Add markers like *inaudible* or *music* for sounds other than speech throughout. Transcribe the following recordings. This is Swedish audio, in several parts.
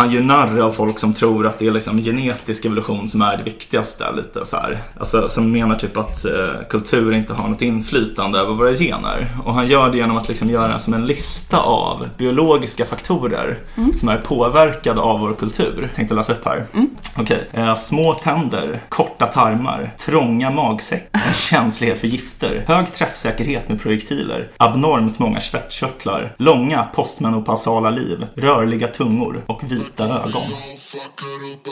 han gör narr av folk som tror att det är liksom genetisk evolution som är det viktigaste. Lite så här. Alltså, som menar typ att eh, kultur inte har något inflytande över våra gener. Och han gör det genom att liksom göra som en lista av biologiska faktorer som är påverkade av vår kultur. Tänkte läsa upp här. Okej. Eh, små tänder, korta tarmar, trånga magsäck, en *laughs* känslighet för gifter, hög träffsäkerhet med projektiler, abnormt många svettkörtlar, långa postmenopausala liv, rörliga tungor och vita ögon. Fuckar upp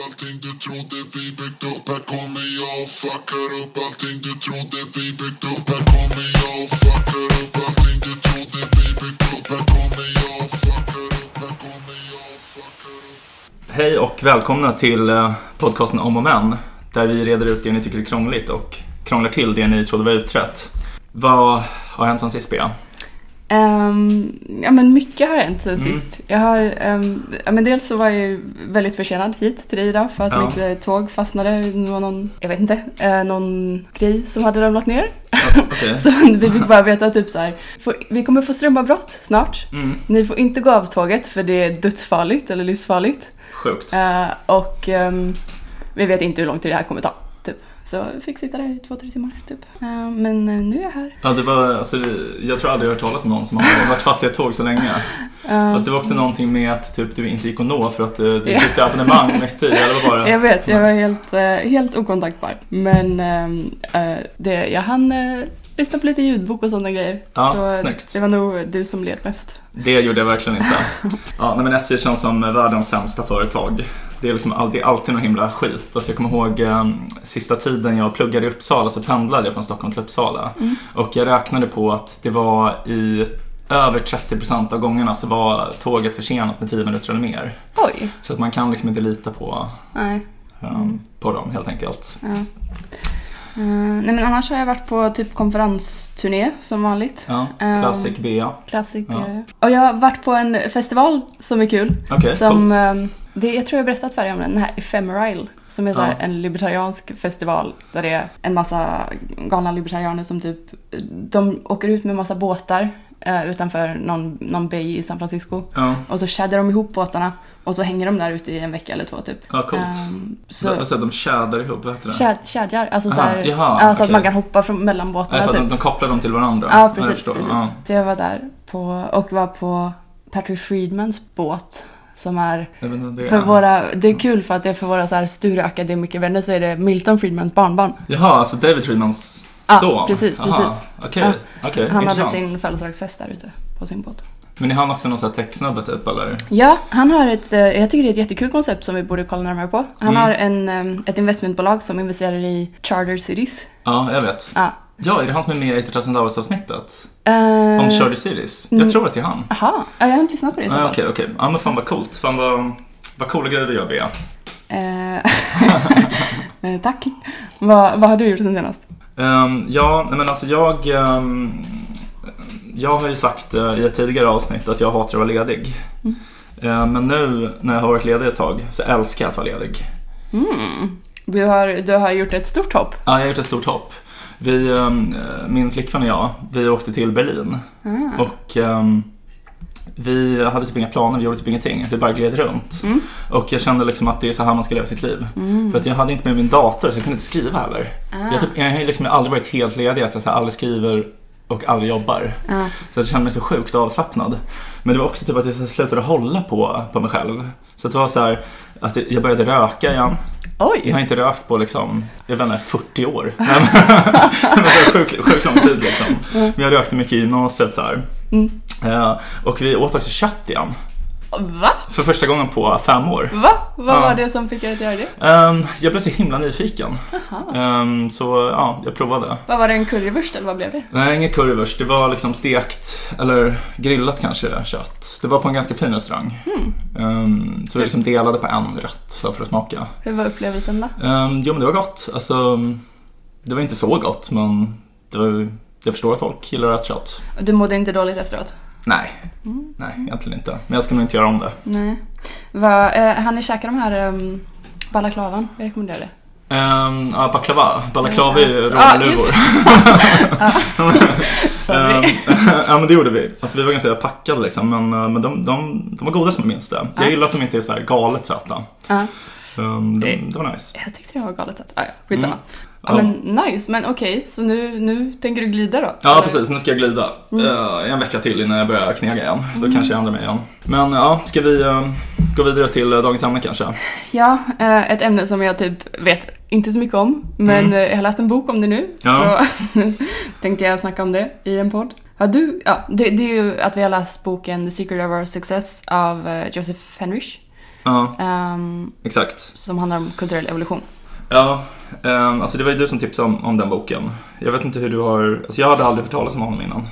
Hej och välkomna till eh, podcasten Om och Men. Där vi reder ut det ni tycker är krångligt och krånglar till det ni trodde var utrett. Vad har hänt sen sist Bea? Ehm, ja men mycket har hänt Mm. sen sist. Jag har, ehm, ja men dels så var jag ju väldigt försenad hit till dig idag för att Ja. mitt eh, tåg fastnade. Det var någon, jag vet inte, eh, någon grej som hade ramlat ner. Okej. *laughs* Så vi fick bara veta typ så här, får, vi kommer få strömavbrott snart. Mm, Ni får inte gå av tåget för det är dödsfarligt eller livsfarligt. sjukt. Eh, och ehm, vi vet inte hur lång tid det här kommer ta. Så jag fick sitta där i två, tre timmar. Typ. Eh, men eh, nu är jag här. Ja, det var, alltså, jag tror aldrig jag har hört talas om någon som har varit fast i ett tåg så länge. *laughs* Alltså, det var också någonting med att typ, du inte gick att nå för att du bytte abonnemang mitt i. Eller vad var det? *laughs* Jag vet, jag var helt, helt okontaktbar. Men eh, det, jag hann lyssna på lite ljudbok och sådana grejer. Ja, så snyggt. det var nog du som led mest. Det gjorde jag verkligen inte. *laughs* Ja, men SJ känns som världens sämsta företag. Det är, liksom, all- det är alltid någon himla skit. Alltså jag kommer ihåg eh, sista tiden jag pluggade i Uppsala så pendlade jag från Stockholm till Uppsala. Och jag räknade på att det var i över 30% av gångerna så var tåget försenat med 10 minuter eller mer. Oj! Så att man kan liksom inte lita på, Nej. eh, på dem helt enkelt. Ja. Eh, nej men annars har jag varit på typ konferensturné som vanligt. Ja, Ehm, classic Bea. Classic. Ja. eh. Och jag har varit på en festival som är kul. Okej, som, coolt. Det, jag tror jag har berättat för dig om den, här Ephemerile. Som är så Ja. en libertariansk festival där det är en massa galna libertarianer som typ, de åker ut med massa båtar eh, utanför någon, någon bay i San Francisco. Ja, Och så tjädrar de ihop båtarna och så hänger de där ute i en vecka eller två typ. ja coolt. Ehm, så, så alltså, de tjädrar ihop, vad heter det? Käd, kedjar, alltså så, här, jaha, ja, så att okej. man kan hoppa från, mellan båtarna att typ. de, de kopplar dem till varandra. Ja, jag precis. förstår. precis. Ja. Så jag var där på, och var på Patrick Friedmans båt. Som är för våra, det är kul för att det är för våra så här Sture-akademikervänner så är det Milton Friedmans barnbarn. Jaha, alltså David Friedmans Ja, son? precis, Aha, precis. Okej, Ja. okej, Han intressant. hade sin födelsedagsfest där ute på sin båt. Men är han också någon sån här techsnubbe typ eller? Ja, han har ett, eh, jag tycker det är ett jättekul koncept som vi borde kolla närmare på. Han Mm. har en, eh, ett investmentbolag som investerar i charter cities. Ja, jag vet. Ja. Ja, är det han som är med i 8000 dagars avsnittet? Eh, Om Charlie Cities? Jag mm. tror att det är han. Jaha, ja, jag har inte lyssnat på det i så Ja, fall. Okej, okej. Ja, men fan vad coolt. Fan vad, vad coola grejer du gör, Bea. Eh, *laughs* eh, tack. Vad, vad har du gjort sen senast? Ehm, ja, nej, men alltså jag... ehm, jag har ju sagt eh, i ett tidigare avsnitt att jag hatar att vara ledig. Mm. Ehm, men nu när jag har varit ledig ett tag så älskar jag att vara ledig. Mm. Du, har, du har gjort ett stort hopp. Ja, jag har gjort ett stort hopp. Vi, ehm, min flickvän och jag, vi åkte till Berlin. Ah. Och ehm, vi hade typ inga planer, vi gjorde typ ingenting. Vi bara gled runt. Mm. Och jag kände liksom att det är så här man ska leva sitt liv. Mm. För att jag hade inte med min dator så jag kunde inte skriva heller. Ah. Jag, typ, jag har liksom aldrig varit helt ledig, att jag så här aldrig skriver och aldrig jobbar. Ah. Så jag kände mig så sjukt avslappnad. Men det var också typ att jag slutade hålla på, på mig själv. Så det var så här att jag började röka igen. Jag Oj! har inte rökt på liksom, jag vet inte, 40 år. *laughs* Sjukt sjuk lång tid liksom. Men jag rökte mycket i gymnasiet så här. Mm. Eh, och vi åt också kött igen. Va? För första gången på fem år. Va? Vad Ja. var det som fick er att göra det? Ehm, jag blev så himla nyfiken. Ehm, så ja, jag provade. Vad var det, en currywurst eller vad blev det? Nej, ingen currywurst. Det var liksom stekt, eller grillat kanske, kött. Det var på en ganska fin restaurang. Mm. Ehm, så vi liksom delade på en rätt för att smaka. Hur var upplevelsen då? Um, jo men det var gott. Alltså, det var inte så gott men det var, jag förstår att folk gillar rött kött. Du mådde inte dåligt efteråt? Nej, Mm. nej egentligen inte. Men jag skulle nog inte göra om det. Nej. Vad, eh, hann ni käka de här um, balaklavan? Jag rekommenderar det. Um, ja, baklava. Balaklava är ju Ja, rånarluvor. *laughs* *laughs* Sorry. Ehm, *laughs* ja men det gjorde vi. Alltså vi var ganska packade liksom. Men, eh, men de, de, de var goda som jag minns det. Jag Ja. gillar att de inte är så här galet söta. Ja, Um, de, Det- det var nice. jag tyckte det var galet att... Ah, ja, skitsamma. Mm. Ja, men nice, men okej, så nu, nu tänker du glida då? Ja Eller? precis, nu ska jag glida. Mm. Eh, en vecka till innan jag börjar knega igen. Då kanske jag ändrar mig igen. Men ja, ska vi eh, gå vidare till eh, dagens ämne kanske? Ja, ett ämne som jag typ vet inte så mycket om, men Mm. jag har läst en bok om det nu, Ja. så *laughs* tänkte jag snacka om det i en podd. Ja, du, ja, det, det är ju att vi har läst boken The Secret of Our Success av Joseph Henrich, Ja, ehm, exakt. som handlar om kulturell evolution. Ja, ehm, alltså det var ju du som tipsade om, om den boken. Jag vet inte hur du har, alltså jag hade aldrig hört talas om honom innan.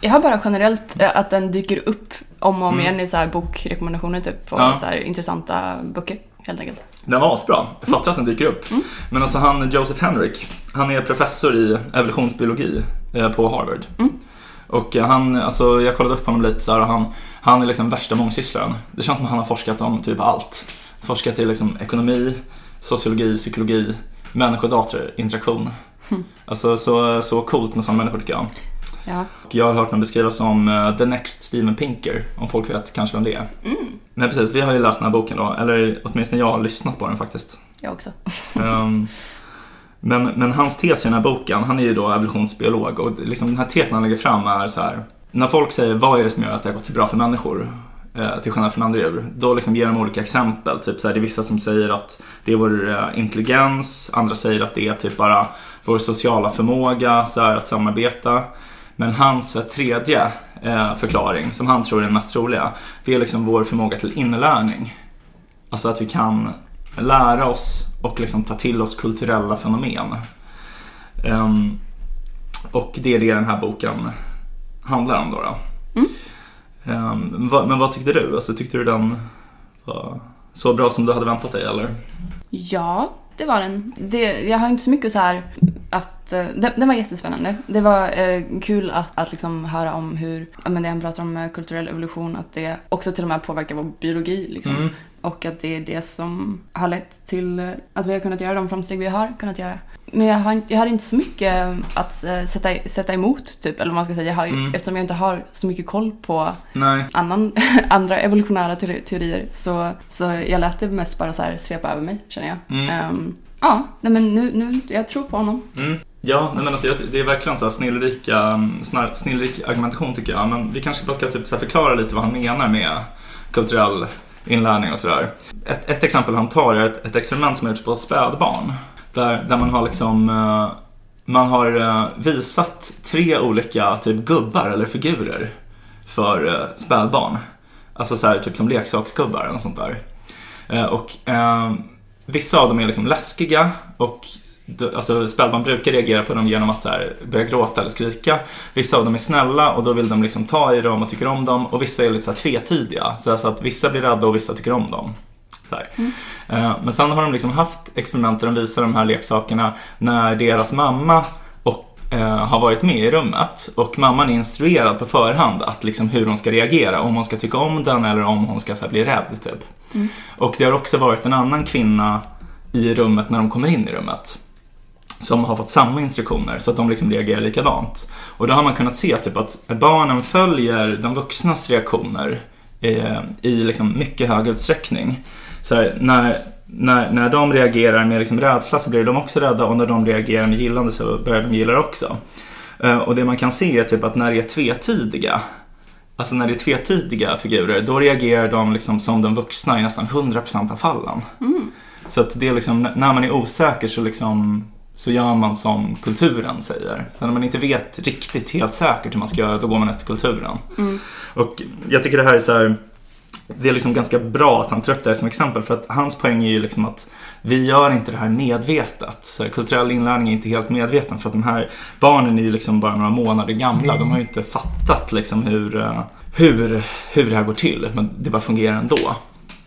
Jag har bara generellt eh, att den dyker upp om och om Mm. igen i så här bokrekommendationer typ, på Ja. så här intressanta böcker, helt enkelt. Den var asbra. Jag fattar att den dyker upp. Mm. Men alltså han, Joseph Henrik, han är professor i evolutionsbiologi eh, på Harvard. Mm. Och eh, han, alltså jag kollade upp honom lite så här, och han, han är liksom värsta mångsysslaren. Det känns som att han har forskat om typ allt. Forskat i liksom ekonomi, sociologi, psykologi, människa och datorinteraktion. Mm. Alltså så, så coolt med sådana människor tycker jag. Ja. Och jag har hört honom beskrivas som eh, the next Steven Pinker, om folk vet kanske vem det är. Mm. Men precis, vi har ju läst den här boken då, eller åtminstone jag har lyssnat på den faktiskt. Jag också. *laughs* Ehm, men, men hans tes i den här boken, han är ju då evolutionsbiolog och liksom den här tesen han lägger fram är så här. När folk säger vad är det som gör att det har gått så bra för människor Eh, till skillnad från andra djur, då liksom ger de olika exempel. Typ så här, det är vissa som säger att det är vår eh, intelligens, andra säger att det är typ bara vår sociala förmåga så här, att samarbeta. Men hans tredje eh, förklaring, som han tror är den mest troliga, det är liksom vår förmåga till inlärning. Alltså att vi kan lära oss och liksom ta till oss kulturella fenomen. Um, och det är det den här boken handlar om då. då. Mm. Ehm, men vad tyckte du? Alltså, tyckte du den var så bra som du hade väntat dig eller? Ja, det var den. Det, jag har inte så mycket så här att... eh, Den, den var jättespännande. Det var eh, kul att, att liksom höra om hur, ja men det han pratar om med kulturell evolution, att det också till och med påverkar vår biologi liksom. Mm. Och att det är det som har lett till eh, att vi har kunnat göra de framsteg vi har kunnat göra. Men jag, har, inte- jag hade inte så mycket att eh, sätta, sätta emot, typ, eller man ska säga. Jag har, Mm. Eftersom jag inte har så mycket koll på Nej. annan, *laughs* andra evolutionära teori- teorier så, så jag lät det mest bara så här svepa över mig, känner jag. Mm. Ehm, ja, nej men nu, nu, jag tror på honom. Mm. Ja, nej men alltså, det är verkligen så här snillrika, snar- snillrik argumentation tycker jag. Men vi kanske bara ska typ så förklara lite vad han menar med kulturell inlärning och sådär. Ett, ett exempel han tar är ett, ett experiment som har gjorts på spädbarn. Där, där man har liksom uh, man har uh, visat tre olika typ gubbar eller figurer för uh, spädbarn. Alltså så här, typ som leksaksgubbar eller något sånt där. Och vissa av dem är liksom läskiga och Alltså spädbarn brukar reagera på dem genom att så här, börja gråta eller skrika. Vissa av dem är snälla och då vill de liksom ta i dem och tycker om dem. Och vissa är lite så här tvetydiga. Så alltså att vissa blir rädda och vissa tycker om dem. Mm. Uh, Men sen har de liksom haft experiment där de visar de här leksakerna när deras mamma och, uh, har varit med i rummet. Och mamman är instruerad på förhand att liksom hur hon ska reagera. Om hon ska tycka om den eller om hon ska så här, bli rädd. Typ. Och det har också varit en annan kvinna i rummet när de kommer in i rummet. Som har fått samma instruktioner så att de liksom reagerar likadant. Och då har man kunnat se typ att barnen följer de vuxnas reaktioner eh, i liksom mycket hög utsträckning. Så här, när, när, när de reagerar med liksom rädsla så blir de också rädda och när de reagerar med gillande så börjar de gilla det också. Eh, och det man kan se är typ att när det är tvetydiga Alltså när det är tvetydiga figurer, då reagerar de liksom som de vuxna i nästan 100% av fallen. Så att det är liksom, när man är osäker så liksom så gör man som kulturen säger. Så när man inte vet riktigt helt säkert hur man ska göra, då går man efter kulturen. Och jag tycker det här är så här, det är liksom ganska bra att han tar upp det här som exempel för att hans poäng är ju liksom att vi gör inte det här medvetet. Så här, kulturell inlärning är inte helt medveten för att de här barnen är ju liksom bara några månader gamla. De har ju inte fattat liksom hur, eh, hur, hur det här går till men det bara fungerar ändå.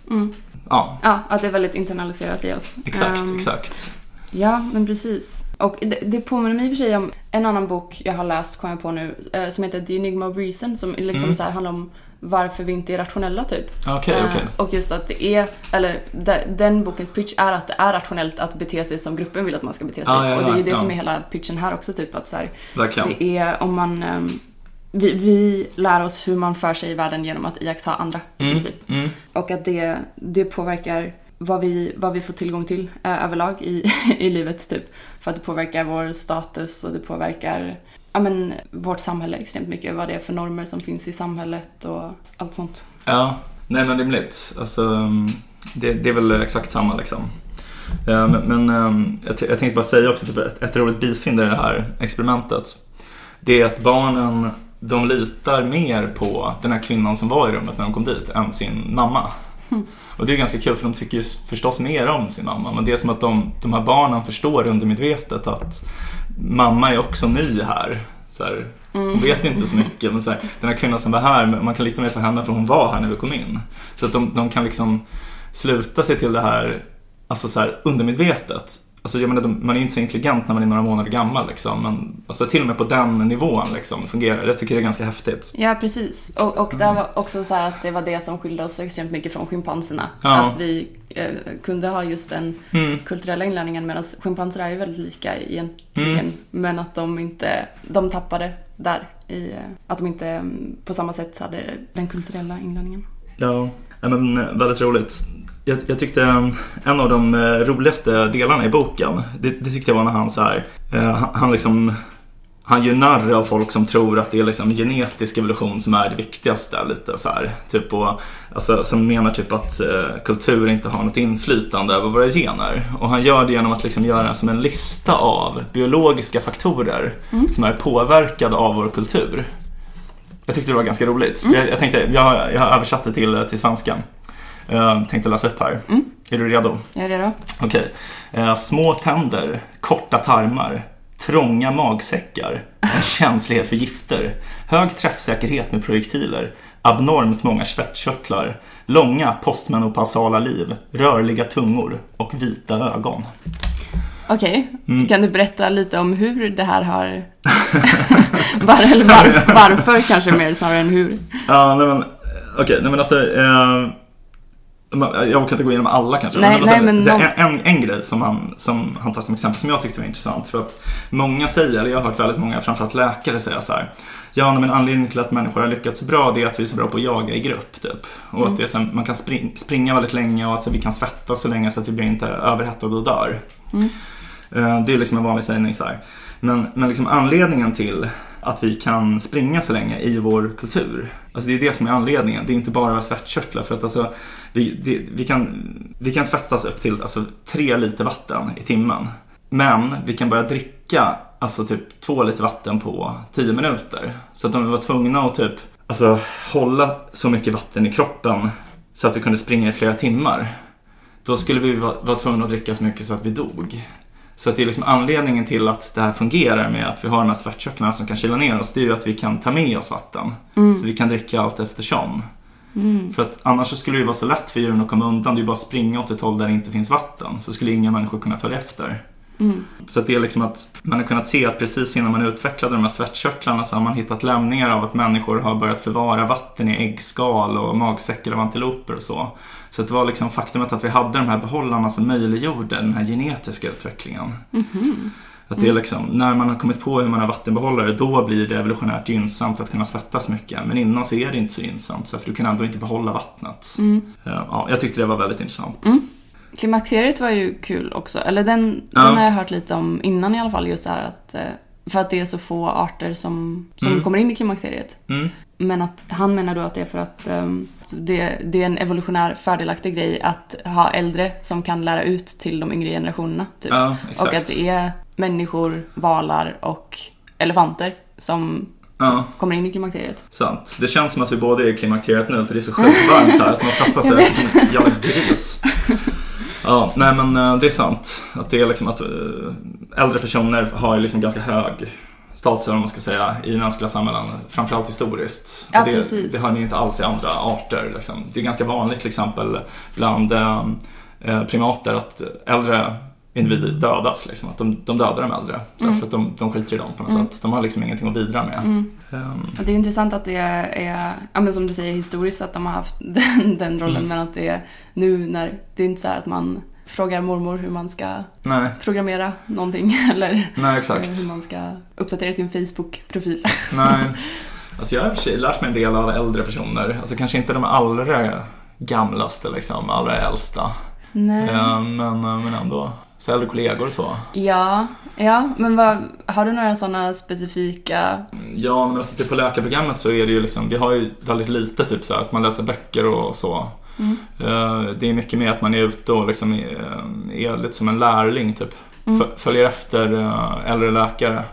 Mm. Ja, Ja, att det är väldigt internaliserat i oss. exakt, Ehm, exakt. Ja, men precis. Och det, det påminner mig i och för sig om en annan bok jag har läst, kom jag på nu, eh, som heter The Enigma of Reason, som liksom Mm. så här handlar om varför vi inte är rationella typ. Okej, Eh, okej. Och just att det är, eller de- den bokens pitch är att det är rationellt att bete sig som gruppen vill att man ska bete sig. Ja, ja, och det är ju det ja. som är hela pitchen här också, typ att så här, det är om man, ehm, vi, vi lär oss hur man för sig i världen genom att iaktta andra i Mm, princip. mm. Och att det, det påverkar vad vi, vad vi får tillgång till eh, överlag i, *laughs* i livet typ. För att det påverkar vår status och det påverkar ja, men, vårt samhälle extremt mycket. Vad det är för normer som finns i samhället och allt sånt. Ja, nej men rimligt. Alltså, um, det, det är väl exakt samma liksom. Men, men um, jag, jag tänkte bara säga också typ ett, ett roligt bifynd i det här experimentet. Det är att barnen, de litar mer på den här kvinnan som var i rummet när de kom dit än sin mamma. Och det är ganska kul för de tycker ju förstås mer om sin mamma. Men det är som att de, de här barnen förstår undermedvetet att mamma är också ny här. Så här hon vet inte så mycket. Men så här, den här kvinnan som var här, man kan lita mer på henne för hon var här när vi kom in. Så att de, de kan liksom sluta sig till det här, alltså så här undermedvetet. Alltså jag menar, man är ju inte så intelligent när man är några månader gammal liksom. Men alltså till och med på den nivån liksom fungerar det. Jag tycker det är ganska häftigt. Ja, precis. Och, och det var också så att det var det som skilde oss så extremt mycket från schimpanserna. Ja. Att vi eh, kunde ha just den Mm. kulturella inlärningen medan schimpanser är ju väldigt lika egentligen. Mm. Men att de inte, de tappade där. I, att de inte mm, på samma sätt hade den kulturella inlärningen. Ja, ja, men eh, väldigt roligt. Jag, jag tyckte eh, en av de eh, roligaste delarna i boken, det, det tyckte jag var när han så här, eh, han, liksom han gör narr av folk som tror att det är liksom genetisk evolution som är det viktigaste. Lite så här. Typ och, alltså, som menar typ att eh, kultur inte har något inflytande över våra gener. Och han gör det genom att liksom göra som en lista av biologiska faktorer som är påverkade av vår kultur. Jag tyckte det var ganska roligt. Jag, jag tänkte, jag, har- jag har översatt det till, till svenska. Jag tänkte läsa upp här. Är du redo? Är det då? Okej. Eh, små tänder, korta tarmar, trånga magsäckar, en *laughs* känslighet för gifter, hög träffsäkerhet med projektiler, abnormt många svettkörtlar, långa postmenopausala liv, rörliga tungor och vita ögon. Okej, Mm. kan du berätta lite om hur det här har... *laughs* Var, eller varför, varför kanske mer snarare än hur? Ja, nej men okej, nej men alltså eh, jag orkar inte gå igenom alla kanske. Nej, alltså, nej, men någon- en, en, grej som han, som han tar som exempel som jag tyckte var intressant. För att många säger, eller jag har hört väldigt många, framförallt läkare säga så här. Ja, men anledningen till att människor har lyckats bra det är att vi är så bra på att jaga i grupp. Typ. Och Mm. att det är så man kan spring, springa väldigt länge och att så vi kan svettas så länge så att vi blir inte överhettade och dör. Mm. Eh, Det är liksom en vanlig sägning så här. Men, men liksom anledningen till att vi kan springa så länge i vår kultur. Alltså det är det som är anledningen. Det är inte bara svettkörtlar. För att alltså, vi, det, vi, kan, vi kan svettas upp till alltså, tre liter vatten i timmen. Men vi kan börja dricka alltså typ två liter vatten på tio minuter. Så att om vi var tvungna att typ alltså, hålla så mycket vatten i kroppen så att vi kunde springa i flera timmar. Då skulle vi vara, vara tvungna att dricka så mycket så att vi dog. Så att det är liksom anledningen till att det här fungerar med att vi har de här svettkörtlarna som kan kyla ner oss. Det är ju att vi kan ta med oss vatten. Så vi kan dricka allt eftersom. För att annars så skulle det ju vara så lätt för djuren att komma undan. Det är ju bara att springa åt ett håll där det inte finns vatten. Så skulle inga människor kunna följa efter. Så att det är liksom att man har kunnat se att precis innan man utvecklade de här svettkörtlarna så har man hittat lämningar av att människor har börjat förvara vatten i äggskal och magsäckar av antiloper och så. Så det var liksom faktumet att vi hade de här behållarna som möjliggjorde den här genetiska utvecklingen. Att det är liksom, när man har kommit på hur man har vattenbehållare då blir det evolutionärt gynnsamt att kunna svettas mycket. Men innan så är det inte så gynnsamt så för du kan ändå inte behålla vattnet. Eh, Ja, jag tyckte det var väldigt intressant. Klimakteriet var ju kul också. Eller den, Ja. den har jag hört lite om innan i alla fall. Just det här att... eh, För att det är så få arter som, som Mm. kommer in i klimakteriet. Men att han menar då att det är för att så det, det är en evolutionär fördelaktig grej att ha äldre som kan lära ut till de yngre generationerna. Typ. Ja, och att det är människor, valar och elefanter som Ja. kommer in i klimakteriet. Sant. Det känns som att vi båda är i klimakteriet nu för det är så sjukt varmt här så man svettas Jag sig som en jävla gris. Ja, nej men eh, det är sant. Att det är liksom att eh, äldre personer har liksom ganska hög status vad man ska säga i mänskliga samhällen. Framförallt historiskt. Ja, det, precis. det har ni inte alls i andra arter. Liksom. Det är ganska vanligt till exempel bland eh, primater att äldre individer dödas. Liksom. Att de, de dödar de äldre. Så Mm. För att de, de skiter i dem på något Mm. sätt. De har liksom ingenting att bidra med. Mm. Och det är intressant att det är, ja, men som du säger historiskt att de har haft *laughs* den, den rollen Mm. men att det är nu när det är inte så här att man frågar mormor hur man ska nej, programmera någonting *laughs* eller nej exakt. hur man ska uppdatera sin Facebook-profil. *laughs* Nej. *laughs* Alltså jag har i och för sig lärt mig en del av äldre personer. Alltså kanske inte de allra gamlaste, liksom, allra äldsta. Nej. Ehm, men, men ändå. Så äldre kollegor och så. Ja, ja, men vad, har du några sådana specifika... Ja, men alltså typ på läkarprogrammet så är det ju liksom, vi har ju väldigt lite typ så här, att man läser böcker och så. Mm. Eh, Det är mycket mer att man är ute och liksom är, är lite som en lärling typ. Mm. Följer efter eh, äldre läkare.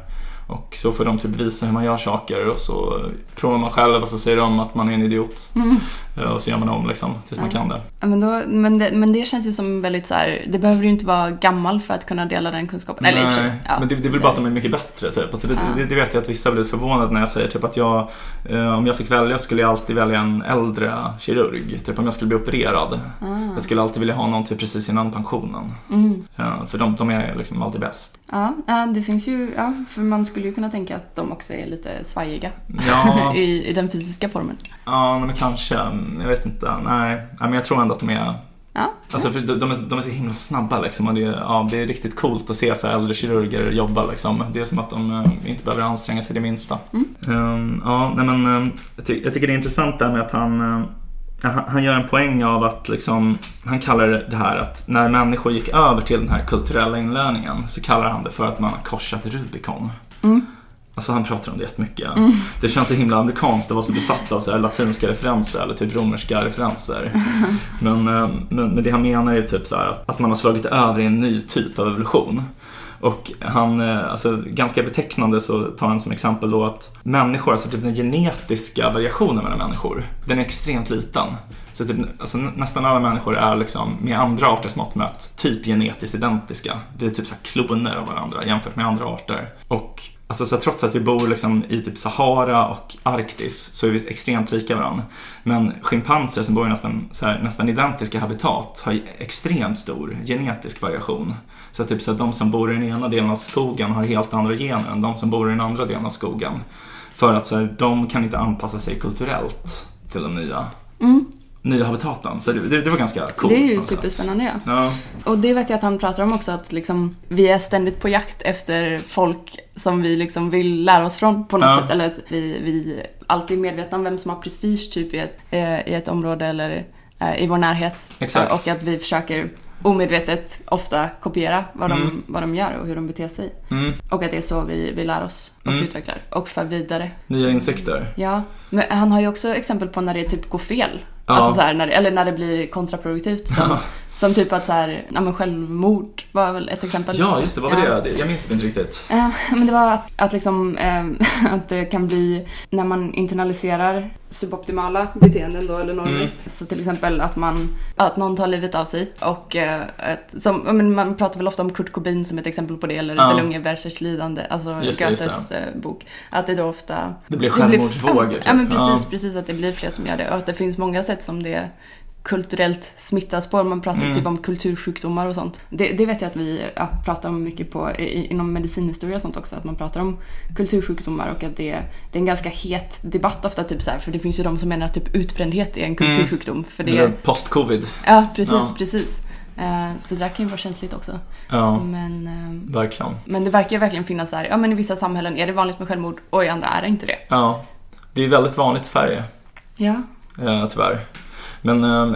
Och så får de typ visa hur man gör saker och så provar man själv och så säger de att man är en idiot. Mm. Eh, Och så gör man om liksom tills man Ja. kan det. Ja, men, då, men, det, men det känns ju som väldigt så här, det behöver ju inte vara gammal för att kunna dela den kunskapen. Eller sig, Nej, ja. men det, det är väl bara att de är mycket bättre typ. Alltså det, Ja. det, det vet jag att vissa blir förvånade när jag säger typ att jag, eh, om jag fick välja skulle jag alltid välja en äldre kirurg. Typ om jag skulle bli opererad. Ah. Jag skulle alltid vilja ha någon typ precis innan pensionen. Mm. Eh, för de, de är liksom alltid bäst. Ja, ja, det finns ju, ja, för man skulle ju kunna tänka att de också är lite svajiga Ja, *laughs* i, i den fysiska formen. ja men kanske. Jag vet inte. Nej, men jag tror ändå att de är Ja, Alltså för de, de, är, de är så himla snabba liksom och det, är- ja, det är riktigt coolt att se så äldre kirurger jobba liksom. Det är som att de eh, inte behöver anstränga sig det minsta. Mm. Ehm, ja, nej men ehm, jag, ty- jag tycker det är intressant där med att han, eh, han, han gör en poäng av att liksom, han kallar det här att när människor gick över till den här kulturella inlärningen så kallar han det för att man har korsat Rubicon. Mm. Alltså han pratar om det jättemycket. Det känns så himla amerikanskt att vara så besatt av så här latinska referenser eller typ romerska referenser. *laughs* Men, eh, men, men det han menar är typ så att, att man har slagit över i en ny typ av evolution. Och han, eh, alltså ganska betecknande så tar han som exempel då att människor, alltså typ den genetiska variationen mellan människor, den är extremt liten. Så typ, alltså, nä- nästan alla människor är liksom med andra arters mått mätt typ genetiskt identiska. Vi är typ så kloner av varandra jämfört med andra arter. Och alltså, så trots att vi bor liksom i typ Sahara och Arktis så är vi extremt lika varandra. Men schimpanser som bor i nästan, så här, nästan identiska habitat har extremt stor genetisk variation. Så att typ så de som bor i den ena delen av skogen har helt andra gener än de som bor i den andra delen av skogen. För att så här, de kan inte anpassa sig kulturellt till de nya, Mm nya habitaten. Så det, det, det var ganska coolt. det är ju något sätt. superspännande ja. Och det vet jag att han pratar om också, att liksom, vi är ständigt på jakt efter folk som vi liksom vill lära oss från på något Ja. sätt. Eller att vi, vi alltid är medvetna om vem som har prestige typ i ett, eh, i ett område eller eh, i vår närhet. Exakt. Och att vi försöker omedvetet ofta kopiera vad de, Mm. vad de gör och hur de beter sig. mm. Och att det är så vi, vi lär oss och Mm. utvecklar och för vidare. Nya insikter. Ja, men han har ju också exempel på när det typ går fel. Alltså så här, när, eller när det blir kontraproduktivt. Ja. *laughs* som typ att så här, ja men självmord var väl ett exempel. Ja, just det. Vad var Ja. det? Jag minns det inte riktigt. Eh, men det var att, att, liksom, eh, *laughs* att det kan bli när man internaliserar suboptimala beteenden då, eller normer. Mm. Så till exempel att, man, att någon tar livet av sig. Och eh, ett, som, ja, men man pratar väl ofta om Kurt Cobain som ett exempel på det, eller Ja. ja. Lunge versus lidande, alltså Just det, Goethes eh, bok. Att det då ofta Det blir självmordsvågor. *laughs* Ja, men typ. precis, precis att det blir fler som gör det. Och att det finns många sätt som det kulturellt smittas på. Man pratar Mm. typ om kultursjukdomar och sånt. Det, det vet jag att vi ja, pratar om mycket på, i, inom medicinhistoria och sånt också. Att man pratar om kultursjukdomar och att det, det är en ganska het debatt ofta. Typ så här, för det finns ju de som menar att typ utbrändhet är en kultursjukdom. För det, Eller post-covid. ja, precis, Ja. precis. Eh, så det där kan ju vara känsligt också. Ja, Men, eh, verkligen. men det verkar ju verkligen finnas så här, ja men i vissa samhällen är det vanligt med självmord och i andra är det inte det. Ja. Det är väldigt vanligt i Sverige. Ja. Eh, tyvärr. Men, eh,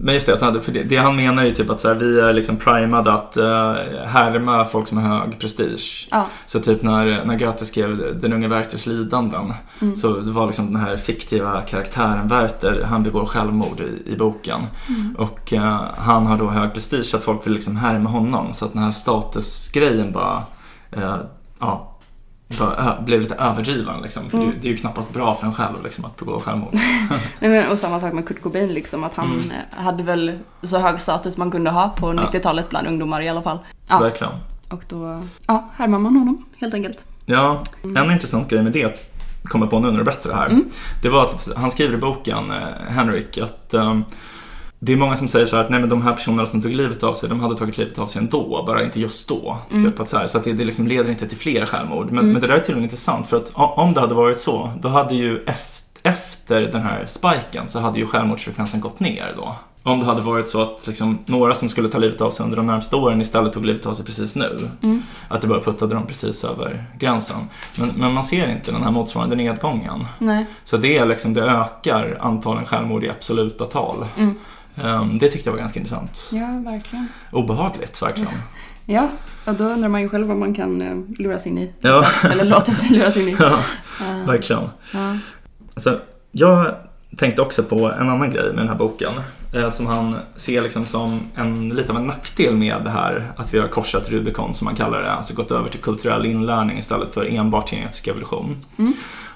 men just det, så hade- för det, det han menar är typ att så här, vi är liksom primade att uh, härma folk som har hög prestige. Ja. Så typ när, när Goethe skrev Den unge Werthers lidanden Mm. så det var liksom den här fiktiva karaktären Werther, han begår självmord i, i boken. Mm. Och eh, han har då hög prestige så att folk vill liksom härma honom. Så att den här statusgrejen bara, eh, ja, blev lite överdriven liksom. För Mm. det, det är ju knappast bra för en själv liksom, att begå självmord. *laughs* Nej, men, och samma sak med Kurt Cobain, liksom, att han Mm. hade väl så hög status man kunde ha på 90-talet bland ungdomar i alla fall. Ja, Verkligen. och då ja, härmar man honom helt enkelt. Ja, en intressant grej med det kommer på nu när du berättar det här. Mm. Det var att han skriver i boken, eh, Henrik, att, eh, det är många som säger så att nej men de här personerna som tog livet av sig, de hade tagit livet av sig ändå, bara inte just då. Typ att så här, så att det, det liksom leder inte till fler självmord. Men, men det där är tydligen intressant för att om det hade varit så, då hade ju ef- efter den här spiken så hade ju självmordsfrekvensen gått ner då. Om det hade varit så att liksom, några som skulle ta livet av sig under de närmaste åren istället tog livet av sig precis nu. Att det bara puttade dem precis över gränsen. Men, men man ser inte den här motsvarande nedgången. Nej. Så det, är liksom, det ökar antalen självmord i absoluta tal. Ehm, det tyckte jag var ganska intressant. Ja, verkligen. Obehagligt, verkligen. *laughs* Ja, och då undrar man ju själv vad man kan eh, luras in i. Ja, *laughs* Eller låta sig luras in i. *laughs* ja verkligen. Ja. Alltså, jag tänkte också på en annan grej med den här boken. Eh, som han ser liksom som en, lite av en nackdel med det här att vi har korsat Rubicon som man kallar det. Alltså gått över till kulturell inlärning istället för enbart genetisk evolution.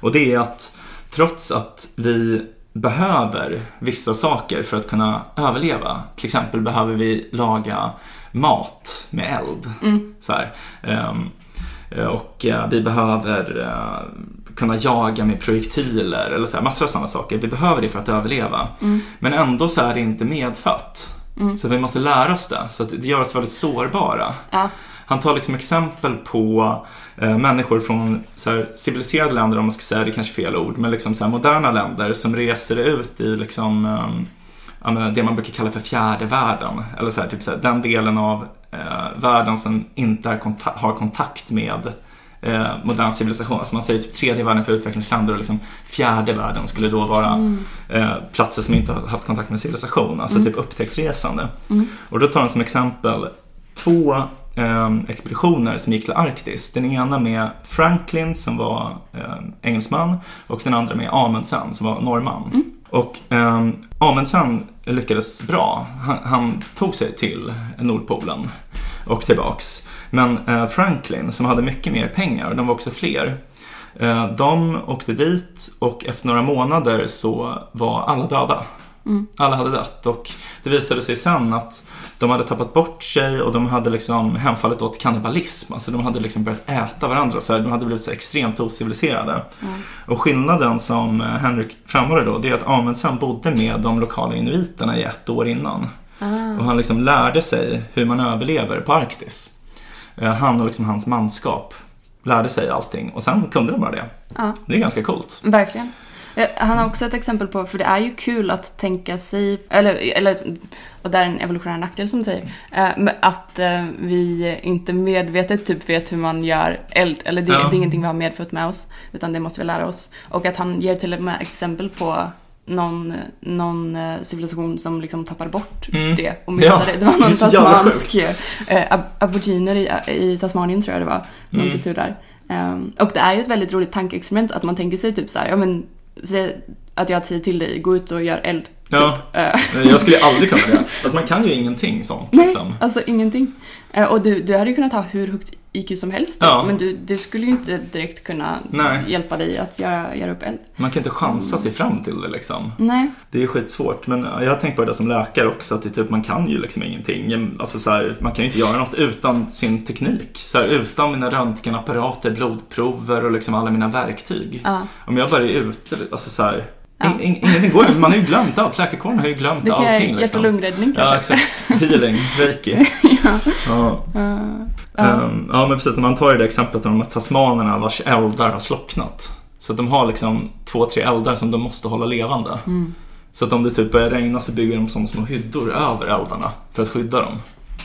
Och det är att trots att vi behöver vissa saker för att kunna överleva. Till exempel behöver vi laga mat med eld. Så här. Ehm, och eh, vi behöver eh, kunna jaga med projektiler eller så här, massor av sådana saker. Vi behöver det för att överleva. Men ändå så är det inte medfött. Så vi måste lära oss det. Så det gör oss väldigt sårbara. Ja. Han tar liksom exempel på eh, människor från så här, civiliserade länder, om man ska säga det är kanske fel ord, men liksom så här, moderna länder som reser ut i liksom, men det man brukar kalla för fjärde världen. Eller så här, typ så här, den delen av eh, världen som inte konta- har kontakt med eh, modern civilisation. Alltså man säger typ tredje världen för utvecklingsländer och liksom fjärde världen skulle då vara eh, platser som inte har haft kontakt med civilisation. Alltså typ upptäcktsresande. Och då tar han som exempel två eh, expeditioner som gick till Arktis. Den ena med Franklin som var eh, engelsman och den andra med Amundsen som var norrman. Och eh, Amundsen lyckades bra. Han, han tog sig till Nordpolen och tillbaks. Men eh, Franklin som hade mycket mer pengar, och de var också fler, eh, de åkte dit och efter några månader så var alla döda. Alla hade dött och det visade sig sen att de hade tappat bort sig och de hade liksom hemfallit åt kannibalism. Alltså de hade liksom börjat äta varandra. Så här, de hade blivit så extremt ociviliserade. Och skillnaden som eh, Henrik framhåller då, det är att Amundsen bodde med de lokala inuiterna i ett år innan. Och han liksom lärde sig hur man överlever på Arktis. Eh, Han och liksom hans manskap lärde sig allting och sen kunde de bara det. Ja. Det är ganska coolt. Verkligen. Eh, Han har också ett exempel på, för det är ju kul att tänka sig, eller, eller och det är en evolutionär nackdel som du säger, eh, att eh, vi inte medvetet typ vet hur man gör eld, eller det, Ja. det är ingenting vi har medfött med oss, utan det måste vi lära oss. Och att han ger till och med exempel på någon, någon civilisation som liksom tappade bort Mm. det och missade Ja, det. Det var någon tasmansk eh, ab- aboriginer i, i Tasmanien tror jag det var, någon Mm. kultur där. Ehm, och det är ju ett väldigt roligt tankeexperiment att man tänker sig typ så här, ja men att jag säger till dig, gå ut och gör eld. Ja. Typ. Eh, Jag skulle aldrig kunna *laughs* det. Alltså man kan ju ingenting sånt Nej, liksom. alltså ingenting. Eh, och du, du hade ju kunnat ha hur högt IQ som helst typ, Ja. men du, du skulle ju inte direkt kunna Nej. hjälpa dig att göra, göra upp eld. Man kan inte chansa sig fram till det liksom. Nej. Det är skitsvårt. Men jag har tänkt på det som läkare också, att typ, man kan ju liksom ingenting. Alltså, så här, man kan ju inte göra något utan sin teknik. Så här, utan mina röntgenapparater, blodprover och liksom alla mina verktyg. Ja. Om jag bara är ute, alltså så här, Ja. in, in, ingenting går. Man har ju glömt allt. Läkarkåren har ju glömt Det allting. jag hjärt och Liksom. lungräddning Ja, kanske. exakt. *laughs* Healing, reiki. ja. Ja. Ja. Ehm, ja, men precis. När man tar det exemplet om de här tasmanerna vars eldar har slocknat. Så att de har liksom två, tre eldar som de måste hålla levande. Mm. Så att om det typ börjar regna så bygger de som små hyddor över eldarna för att skydda dem.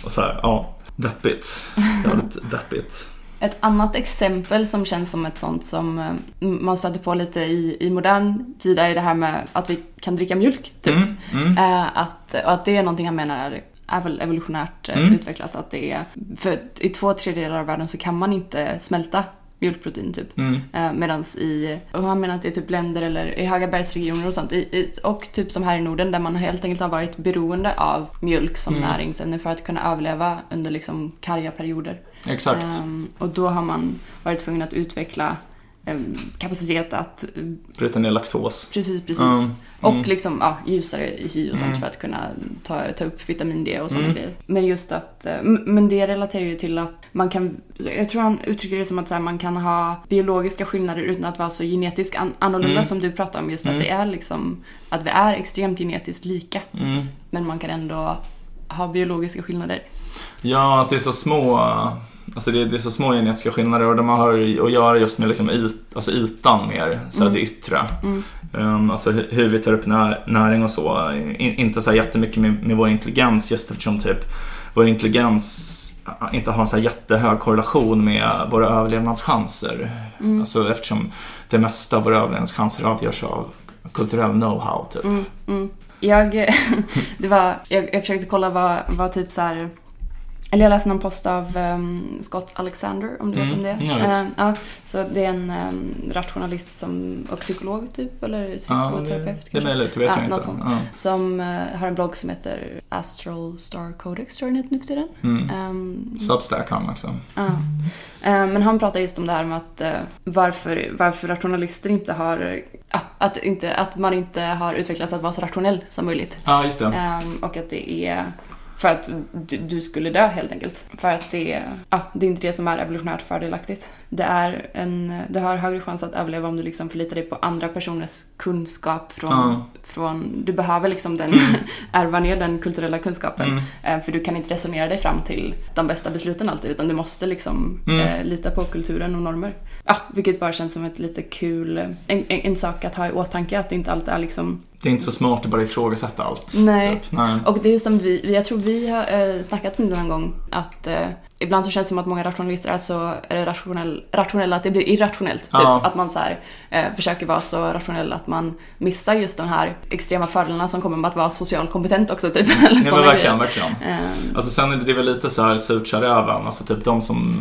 Och så här, ja, deppigt. Jävligt deppigt. Ett annat exempel som känns som ett sånt som eh, man stöter på lite i, i modern tid är det här med att vi kan dricka mjölk. Typ. Mm, mm. Eh, att, och att det är någonting han menar är, väl evolutionärt eh, Mm. utvecklat. Att det är, för i två tredjedelar av världen så kan man inte smälta mjölkprotein typ. Mm. Medans i, och han menar att det är typ länder eller i höga bergsregioner och sånt. I, i, och typ som här i Norden där man helt enkelt har varit beroende av mjölk som Mm. näringsämne för att kunna överleva under liksom karga perioder. Exakt. Ehm, och då har man varit tvungen att utveckla eh, kapacitet att eh, Bryta ner laktos. Precis, precis. Mm, Och mm. liksom ja, ljusare hy och sånt Mm. för att kunna ta, ta upp vitamin D och sådana Mm. grejer. Men just att, eh, men det relaterar ju till att man kan, jag tror han uttrycker det som att här, man kan ha biologiska skillnader utan att vara så genetiskt an- annorlunda Mm. som du pratar om. Just Mm. att det är liksom, att vi är extremt genetiskt lika. Mm. Men man kan ändå ha biologiska skillnader. Ja, att det är så små Alltså det, det är så små genetiska skillnader och de har att göra just med liksom yt, alltså ytan mer, så Mm. det yttre. Mm. Um, alltså hu- hur vi tar upp när, näring och så. In, inte så här jättemycket med, med vår intelligens just eftersom typ vår intelligens inte har en så jättehög korrelation med våra överlevnadschanser. Mm. Alltså eftersom det mesta av våra överlevnadschanser avgörs av kulturell know-how typ. Mm, mm. Jag, *laughs* det var, jag, jag försökte kolla vad, vad typ så här. Eller jag läste någon post av ehm, Scott Alexander, om du vet Mm, om det är. vet. Ehm, ja, så det är en um, rationalist som, och psykolog typ, eller Ja, det, psykoterapeut det är kanske. det vet Ja, jag inte. Ja. Som eh, har en blogg som heter Astral Star Codex, tror jag den heter nu för tiden. Mm. Ehm, Substack han också. Ja. Eh, Men han pratar just om det här med att eh, varför, varför rationalister inte har, att, inte, att man inte har utvecklats att vara så rationell som möjligt. Ja, just det. Ehm, och att det är för att du, du skulle dö helt enkelt. För att det är, ja, det är inte det som är evolutionärt fördelaktigt. Det är en, du har högre chans att överleva om du liksom förlitar dig på andra personers kunskap från, Ja. från du behöver liksom den, *laughs* ärva ner den kulturella kunskapen. Mm. Eh, För du kan inte resonera dig fram till de bästa besluten alltid utan du måste liksom Mm. eh, lita på kulturen och normer. Ja, vilket bara känns som ett lite kul, en, en, en sak att ha i åtanke att det inte alltid är liksom Det är inte så smart att bara ifrågasätta allt. Nej. Typ. Nej. och det är som vi, vi- jag tror vi har eh, snackat om det någon gång, att eh, ibland så känns det som att många rationalister är så eh, rationell, rationella att det blir irrationellt. Typ. Ja. Att man så här, eh, försöker vara så rationell att man missar just de här extrema fördelarna som kommer med att vara socialt kompetent också. Typ. *laughs* Eller Ja, men verkligen, verkligen. Ehm, Alltså sen är det, det är väl lite så här surt sa räven. Alltså typ de som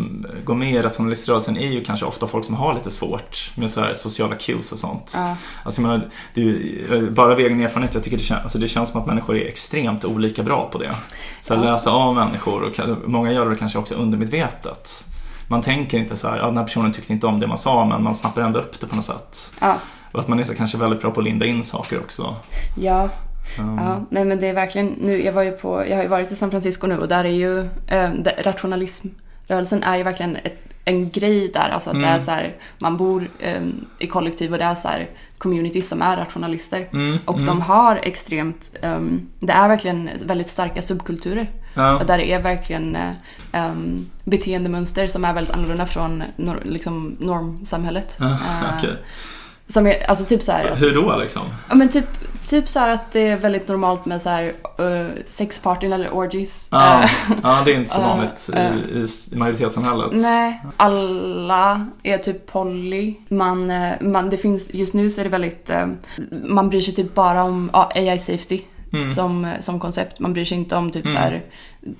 går med i rationaliströrelsen är ju kanske ofta folk som har lite svårt med så här sociala cues och sånt. ja. Alltså jag menar, det är ju, bara av egen erfarenhet, jag tycker det känns, alltså det känns som att människor är extremt olika bra på det. Så att Ja. läsa av människor och många gör det kanske också undermedvetet. Man tänker inte så här, ja den här personen tyckte inte om det man sa men man snappar ändå upp det på något sätt. Ja, Och att man är så kanske väldigt bra på att linda in saker också. ja, Um, ja, nej men det är verkligen, nu, jag var ju på, jag har ju varit i San Francisco nu och där är ju, eh, rationalismrörelsen är ju verkligen ett, en grej där, alltså att det är Mm. så här, man bor eh, i kollektiv och det är så här communities som är rationalister. Mm, Och mm. de har extremt, ehm, det är verkligen väldigt starka subkulturer. Ja. Och där är verkligen um, beteendemönster som är väldigt annorlunda från nor- liksom normsamhället. Ja, *laughs* Eh, okej. Som är, alltså typ så här, Hur då liksom? Ja men typ, typ så att det är väldigt normalt med så här uh, sexpartyn eller orgies. Ja, Eh, ja, det är inte så *laughs* vanligt i, i, majoritetssamhället. nej, alla är typ poly. Man, man, det finns, just nu så är det väldigt, man bryr sig typ bara om AI safety. Mm. Som, som koncept. Man bryr sig inte om typ Mm. så här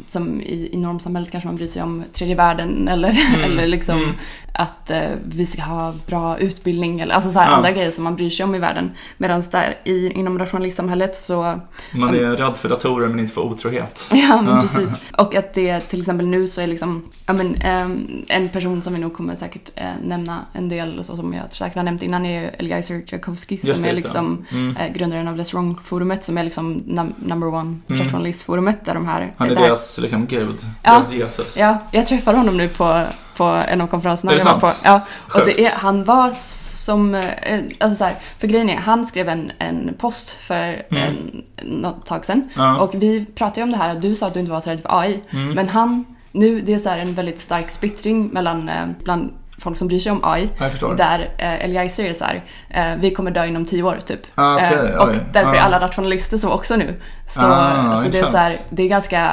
som i, i normsamhället kanske man bryr sig om tredje världen *laughs* eller, Mm. eller liksom Mm. att eh, vi ska ha bra utbildning eller alltså så här Ja. andra grejer som man bryr sig om i världen. Medan där i, inom rationalistsamhället så Man är rädd för datorer men inte för otrohet. *laughs* Ja, men precis. Och att det till exempel nu så är liksom, ja men ehm, en person som vi nog kommer säkert eh, nämna en del, så som jag säkert har nämnt innan, är Eliezer Tchaikovsky som det, är liksom Mm. eh, grundaren av Let's Wrong-forumet som är liksom num- number one Mm. rationalist-forumet där de här... Det här- deras liksom gud, Ja. deras Jesus. Ja, jag träffade honom nu på, på en av konferenserna Är det var på. sant? Ja, och det är, han var som, eh, alltså så här, för grejen är, han skrev en, en post för Mm. en, något tag sedan. Ja. Och vi pratade ju om det här, du sa att du inte var så rädd för AI. Mm. Men han, nu, det är så här en väldigt stark splittring mellan eh, bland folk som bryr sig om AI. Där eh, Eliezer är så här, eh, vi kommer dö inom tio år typ. Ah, okej, eh, och oj. därför är Ah. alla rationalister så också nu. Så, Ah, så det är så här, det är ganska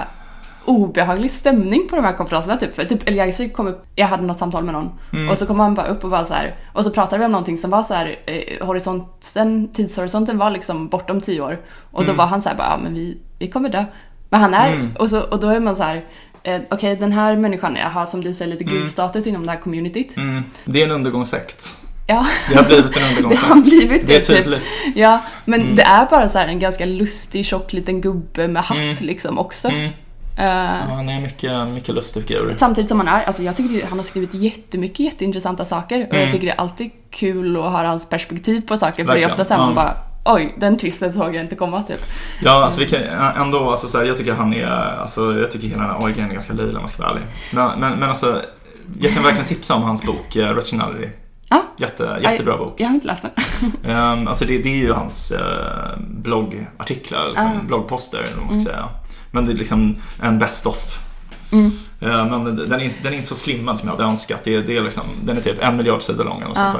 obehaglig stämning på de här konferenserna typ. För typ Eliezer kom upp, jag hade något samtal med någon Mm. och så kom han bara upp och var så här och så pratade vi om någonting som var så här eh, horisonten, tidshorisonten var liksom bortom tio år och då Mm. var han så här bara, ja men vi, vi kommer dö. Men han är, Mm. och, så, och då är man så här eh, okej den här människan har som du säger lite Mm. gudstatus inom det här communityt. Mm. Det är en undergångssekt. Ja, Det har blivit en *laughs* det har undergångssekt. blivit Det är det, typ. tydligt. Ja, men Mm. det är bara så en ganska lustig, tjock liten gubbe med hatt liksom också. Mm. Eh, Ja, han är mycket, mycket lustig figur. Samtidigt som han är, alltså jag tycker ju han har skrivit jättemycket jätteintressanta saker och Mm. jag tycker det är alltid kul att höra hans perspektiv på saker för det är Verkligen, ofta såhär man ja. bara Oj, den twisten såg jag inte komma typ. Ja, alltså vi kan ändå, alltså så här, jag tycker han är, alltså jag tycker hela den här AI-grejen är ganska löjlig om jag ska vara ärlig. Men, men, men alltså, jag kan verkligen tipsa om hans bok uh, Rationality. Ja. Jätte, jättebra bok. Jag har inte läst den. *laughs* Ehm, alltså det, det är ju hans eh, bloggartiklar, liksom, Ah. bloggposter eller vad man ska säga. Men det är liksom en best of. Mm. Eh, men den är, den är inte så slimmad som jag hade önskat. Det, är- det är liksom, den är typ en miljard sidor lång eller Ah. sånt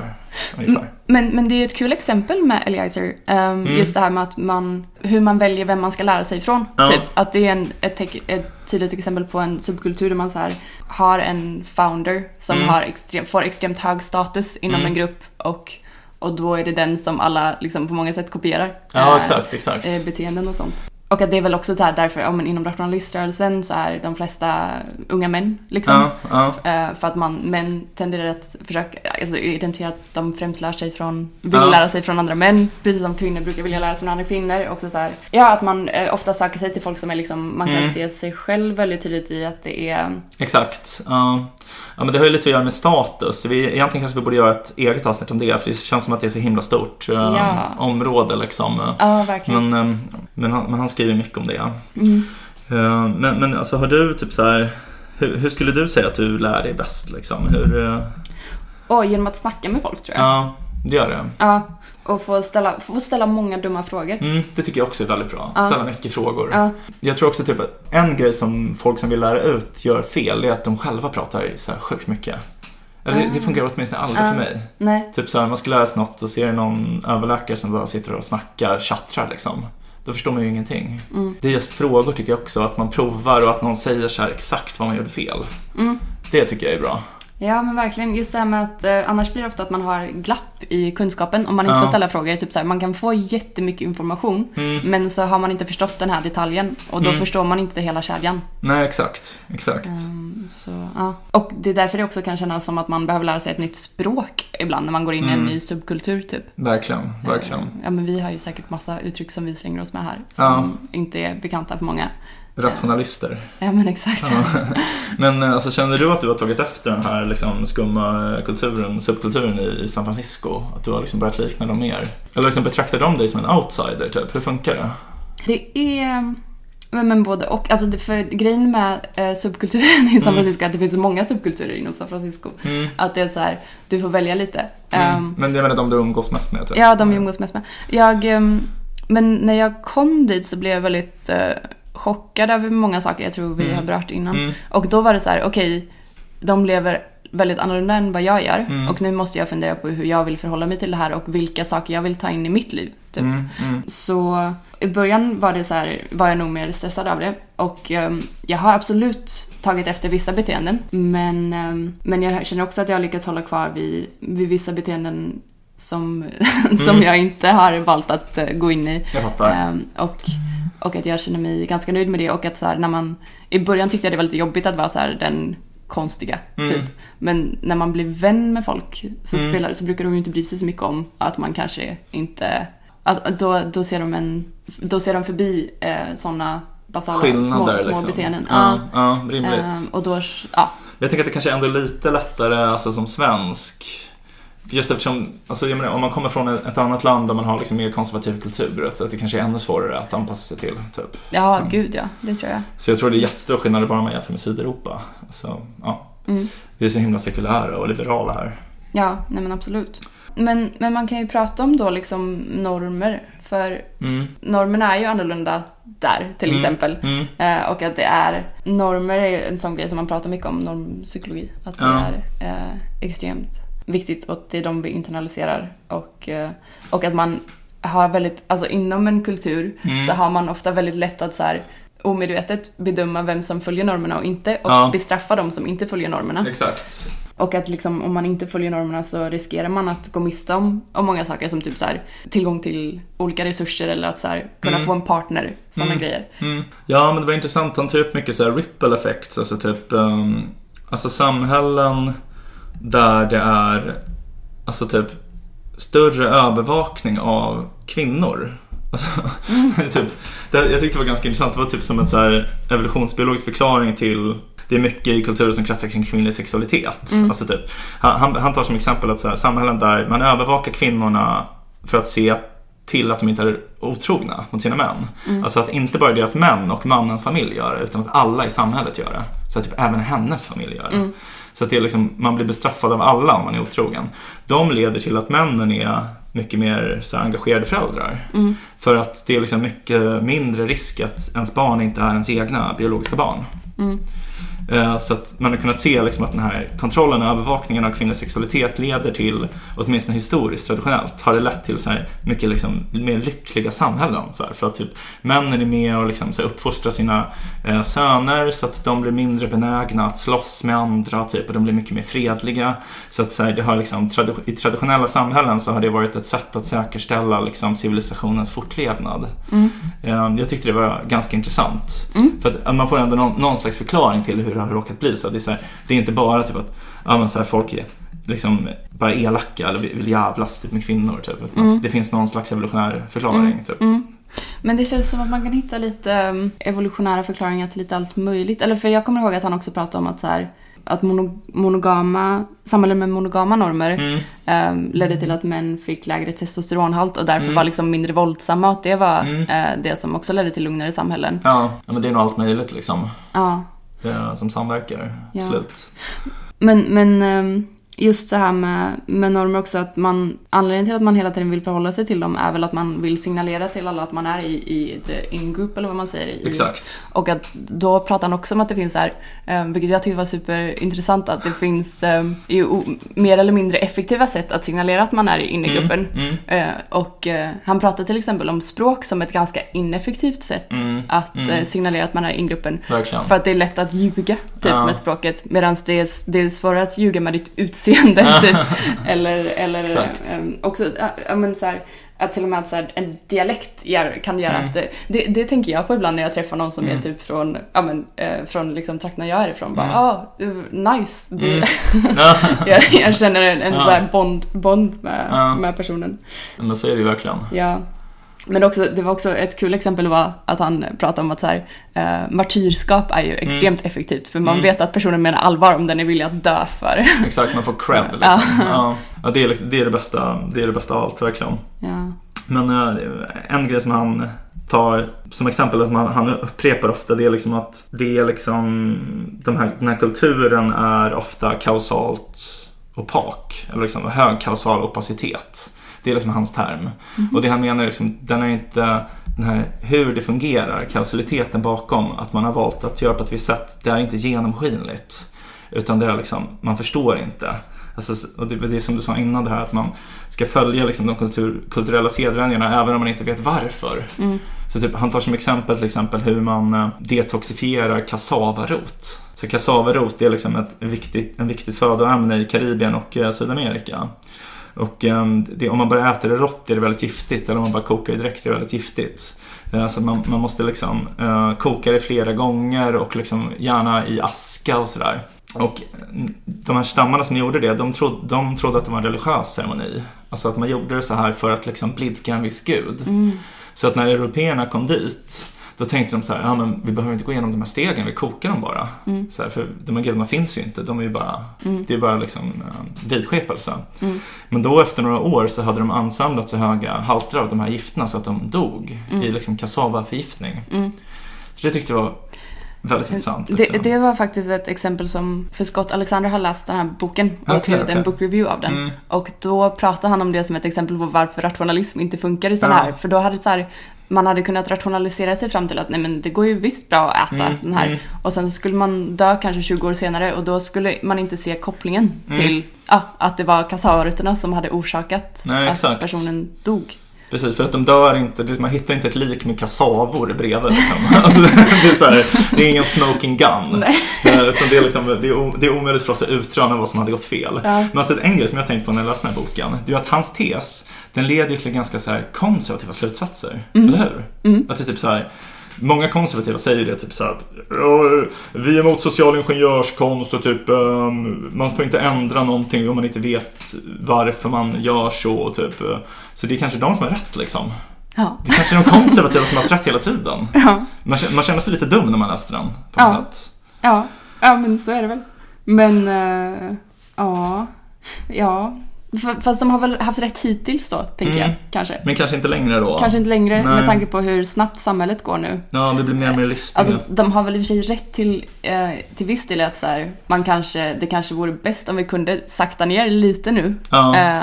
där. Men, men det är ett kul exempel med Eliezer. Um, Mm. Just det här med att man, hur man väljer vem man ska lära sig ifrån. Ja. Typ, att det är en, ett, ett tydligt exempel på en subkultur där man så här, har en founder som Mm. har extrem, får extremt hög status inom Mm. en grupp och, och då är det den som alla liksom, på många sätt kopierar. Ja, Eh, exakt, exakt. eh, beteenden och sånt. Och att det är väl också så här därför, ja, men inom rationaliströrelsen så är de flesta unga män liksom. Ja, ja. Eh, för att man, män tenderar att försöka alltså, identifiera att de främst lär sig från, vill Ja. lära sig från andra män. Precis som kvinnor brukar vilja lära sig från andra kvinnor. Också så här, ja, att man eh, ofta söker sig till folk som är liksom, man kan Mm. se sig själv väldigt tydligt i att det är... Exakt. Ja. ja, men det har ju lite att göra med status. Vi, egentligen kanske vi borde göra ett eget avsnitt om det, för det känns som att det är så himla stort Ja. område liksom. Ja, verkligen. Men, eh, men, han, men han skriver mycket om det. Mm. Eh, Men, men alltså har du typ så här, hur, hur skulle du säga att du lär dig bäst liksom? Hur, Och genom att snacka med folk tror jag. ja, det gör det. Ja, och få ställa, få ställa många dumma frågor. Mm, det tycker jag också är väldigt bra. Ja. Ställa mycket frågor. Ja, Jag tror också typ att en grej som folk som vill lära ut gör fel, är att de själva pratar så här sjukt mycket. Eller det, det funkar åtminstone aldrig Ja. för mig. nej. Typ så här, man ska lära sig något och ser någon överläkare som bara sitter och snackar, tjattrar liksom. Då förstår man ju ingenting. Mm. Det är just frågor tycker jag också, att man provar och att någon säger så exakt vad man gjorde fel. Mm. Det tycker jag är bra. Ja men verkligen, just det här med att eh, annars blir det ofta att man har glapp i kunskapen om man inte Ja. får ställa frågor. Typ så här, man kan få jättemycket information Mm. men så har man inte förstått den här detaljen och då Mm. förstår man inte hela kedjan. Nej, exakt. Exakt. Ehm, så, ja. Och det är därför det också kan kännas som att man behöver lära sig ett nytt språk ibland när man går in i en Mm. ny subkultur typ. Verkligen, verkligen. Ehm, Ja men vi har ju säkert massa uttryck som vi slänger oss med här som inte är bekanta för många. Rationalister. Ja men exakt. Ja. *laughs* Men eh, alltså, känner du att du har tagit efter den här liksom, skumma kulturen, subkulturen i, i San Francisco? Att du har liksom börjat likna dem mer? Eller liksom betraktar de dig som en outsider typ? Hur funkar det? Det är... Men, men både och. Alltså det, för grejen med eh, subkulturen i San Mm. Francisco är att det finns så många subkulturer inom San Francisco. Mm. Att det är så här, du får välja lite. Mm. Ehm, Men jag menar de du umgås mest med typ? ja, de jag umgås mest med. Jag, ehm, men när jag kom dit så blev jag väldigt eh, chockad över många saker jag tror vi Mm. har berört innan. Mm. Och då var det så här, okej, de lever väldigt annorlunda än vad jag gör. Mm. Och nu måste jag fundera på hur jag vill förhålla mig till det här och vilka saker jag vill ta in i mitt liv. Typ. Mm. Mm. Så i början var, det så här, var jag nog mer stressad av det. Och ehm, jag har absolut tagit efter vissa beteenden. Men, ehm, men jag känner också att jag har lyckats hålla kvar vid, vid vissa beteenden som, *laughs* som Mm. jag inte har valt att eh, gå in i. Jag fattar. Ehm, och, och att jag känner mig ganska nöjd med det. Och att så här, när man, I början tyckte jag det var lite jobbigt att vara så här, den konstiga. Mm. Typ. Men när man blir vän med folk så, Mm. spelar, så brukar de ju inte bry sig så mycket om att man kanske inte... Att, då, då, ser de en, då ser de förbi eh, såna basala små, Skillnader små liksom. beteenden. Ja, ja rimligt. Ehm, och då, ja. Jag tänker att det kanske ändå är lite lättare alltså, som svensk. Just eftersom, alltså, jag menar, om man kommer från ett annat land där man har liksom mer konservativ kultur, så att det kanske är ännu svårare att anpassa sig till. Typ. ja, Mm. gud ja. Det tror jag. Så jag tror det är jättestora skillnader bara om man jämför med Sydeuropa. Alltså, ja. Mm. Vi är så himla sekulära och liberala här. Ja, nej men absolut. Men, men man kan ju prata om då liksom normer. För Mm. normerna är ju annorlunda där till Mm. exempel. Mm. Eh, och att det är, normer är en sån grej som man pratar mycket om, normpsykologi. Att det Ja. är eh, extremt viktigt och det är de vi internaliserar. Och, eh, och att man har väldigt, alltså inom en kultur Mm. så har man ofta väldigt lätt att så här omedvetet bedöma vem som följer normerna och inte och Ja. bestraffa de som inte följer normerna. Exakt. Och att liksom, om man inte följer normerna så riskerar man att gå miste om, om många saker som typ så här, tillgång till olika resurser eller att så här, kunna Mm. få en partner. Sådana Mm. grejer. Mm. Ja, men det var intressant. Han tar upp mycket så här ripple effects, alltså typ um, alltså samhällen där det är alltså typ större övervakning av kvinnor Alltså, *laughs* typ, det, jag tyckte det var ganska intressant. Det var typ som en så här evolutionsbiologisk förklaring till det är mycket i kulturer som kretsar kring kvinnlig sexualitet. Mm. Alltså typ, han, han- han tar som exempel att så här, samhällen där man övervakar kvinnorna för att se till att de inte är otrogna mot sina män. Mm. Alltså att inte bara deras män och mannens familj gör det, utan att alla i samhället gör det. Så att typ även hennes familj gör det. Mm. Så att det är liksom, man blir bestraffad av alla om man är otrogen. De leder till att männen är mycket mer så här, engagerade föräldrar. Mm. För att det är liksom mycket mindre risk att ens barn inte är ens egna biologiska barn. Mm. Eh, Så att man har kunnat se liksom att den här kontrollen och övervakningen av kvinnors sexualitet leder till, åtminstone historiskt, traditionellt, har det lett till så mycket liksom mer lyckliga samhällen. Så här, för att typ männen är med och liksom så här uppfostrar sina eh, söner så att de blir mindre benägna att slåss med andra typ, och de blir mycket mer fredliga. Så att så här, det har liksom, tradi- i traditionella samhällen så har det varit ett sätt att säkerställa liksom, civilisationens fortlevnad. Mm. Eh, Jag tyckte det var ganska intressant. Mm. För att man får ändå någon, någon slags förklaring till hur det har råkat bli så. Det är, så här, det är inte bara typ att ja, så här, folk är liksom bara elaka eller vill jävlas typ med kvinnor. Typ. Mm. Det finns någon slags evolutionär förklaring. Typ. Mm. Men det känns som att man kan hitta lite um, evolutionära förklaringar till lite allt möjligt. Eller för jag kommer ihåg att han också pratade om att så här, att mono, monogama, samhällen med monogama normer Mm. um, ledde till att män fick lägre testosteronhalt och därför Mm. var liksom mindre våldsamma och att det var Mm. eh, det som också ledde till lugnare samhällen. Ja, men det är nog allt möjligt liksom. Ja. Eh, Som samverkar Ja. slut. Men, men ehm, just det här med, med normer också, att man, anledningen till att man hela tiden vill förhålla sig till dem är väl att man vill signalera till alla att man är i, i the in-group eller vad man säger. I, Exakt. Och att då pratar han också om att det finns här, eh, vilket jag tyckte var superintressant, att det finns eh, ju mer eller mindre effektiva sätt att signalera att man är inne i gruppen. Mm, mm, Eh, och han pratar till exempel om språk som ett ganska ineffektivt sätt mm, att mm. signalera att man är i ingruppen. verkligen. För att det är lätt att ljuga typ, Ja. med språket. Medan det är, det är svårare att ljuga med ditt utseende. Typ. Eller, eller Exakt. ehm, också, ja, men så här, att till och med så här, en dialekt kan göra Mm. att... det- Det, tänker jag på ibland när jag träffar någon som Mm. är typ från, ja men, eh, från liksom trakterna jag är ifrån. Bara, Mm. ah, eh, nice. Du, Mm. *laughs* Ja, jag, jag känner en, en Ja. så här bond, bond med, med personen. men så är det ju verkligen. Ja. Men också, det var också ett kul exempel var att han pratade om att så här, eh, martyrskap är ju extremt effektivt för man Mm. vet att personen menar allvar om den är villig att dö för. *laughs* Exakt, man får cred liksom. Ja. Ja. Ja, det, är, liksom- det, är det, bästa, det är det bästa av allt, verkligen. ja. Men eh, en grej som han tar som exempel, som han, han upprepar ofta, det är liksom att det är liksom, de här, den här kulturen är ofta kausalt opak, eller liksom hög kausal opacitet. Det är liksom hans term. Och det han menar är liksom, den är inte, den här, hur det fungerar, kausaliteten bakom, att man har valt att göra på ett visst sätt, det är inte genomskinligt. Utan det är liksom, man förstår inte. Alltså, och det, det är som du sa innan det här att man ska följa liksom, de kultur, kulturella sedvänjorna även om man inte vet varför. Mm. Så typ, han tar som exempel till exempel hur man eh, detoxifierar kassavarot. Så kassavarot är liksom ett viktigt, en viktigt födoämne i Karibien och eh, Sydamerika. Och eh, det, om man bara äter det rått är det väldigt giftigt eller om man bara kokar det direkt är det väldigt giftigt. Eh, Så man, man måste liksom eh, koka det flera gånger och liksom gärna i aska och sådär. Och eh, de här stammarna som gjorde det, de trodde, de trodde att det var en religiös ceremoni. Alltså att man gjorde det så här för att liksom blidka en viss gud. Mm. Så att när européerna kom dit då tänkte de så här, ja men vi behöver inte gå igenom de här stegen, vi kokar dem bara. Mm. Så här, för de här gudarna finns ju inte, de är ju bara, Mm. det är bara liksom uh, vidskepelse. Mm. Men då efter några år så hade de ansamlat så höga halter av de här gifterna så att de dog i liksom kassavaförgiftning. Mm. Så det tyckte jag var väldigt intressant. Det, det var faktiskt ett exempel som, för Scott Alexander har läst den här boken och Okej, skrivit okej. en bookreview av den. Mm. Och då pratade han om det som ett exempel på varför rationalism inte funkar i sådana Ja. här. För då hade det så här, man hade kunnat rationalisera sig fram till att nej men det går ju visst bra att äta Mm, den här. mm. Och sen så skulle man dö kanske 20 år senare och då skulle man inte se kopplingen Mm. till ja, att det var kassavarutorna som hade orsakat Nej, att exakt. personen dog. Precis, för att de dör inte, man hittar inte ett lik med kassavor bredvid liksom. *laughs* alltså, det, är så här, det är ingen smoking gun. Nej. *laughs* Eh, Utan det är, liksom, det, är, o- det är omöjligt för oss att utröna vad som hade gått fel. Ja. Men alltså, en grej som jag tänkte på när jag läste den här boken, det är att hans tes, den leder till ganska så konservativa slutsatser. Eller hur? Mm. Att det är typ så här, Många konservativa säger det typ så här, "Ja, vi är emot social ingenjörskonst och typ ehm, man får inte ändra någonting om man inte vet varför man gör så. Typ. Så det är kanske de som har rätt liksom. Ja. Det kanske är de konservativa som har haft rätt hela tiden. *laughs* Ja. Man, känner- man känner sig lite dum när man läser den. På Ja. sätt. Ja, ja men så är det väl. Men, eh, ja, ja. Fast de har väl haft rätt hittills då, tänker Mm. jag. Kanske. Men kanske inte längre då. Kanske inte längre Nej. med tanke på hur snabbt samhället går nu. Ja, det blir mer och mer listigt. Alltså, de har väl i och för sig rätt till, eh, till viss del att så här, man kanske, det kanske vore bäst om vi kunde sakta ner lite nu. ja, Eh,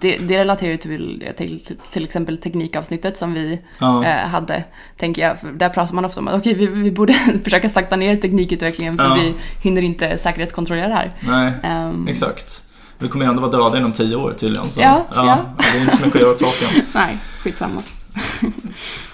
det, det relaterar ju till, till, till exempel teknikavsnittet som vi ja. eh, hade, tänker jag. För där pratar man ofta om att okej, vi, vi borde *laughs* försöka sakta ner teknikutvecklingen för Ja. vi hinner inte säkerhetskontrollera det här. Nej, Ehm, exakt. Vi kommer ju ändå vara döda inom tio år tydligen. Så. Ja, ja. Det är inte så mycket att göra åt saken. *laughs* Nej, skitsamma.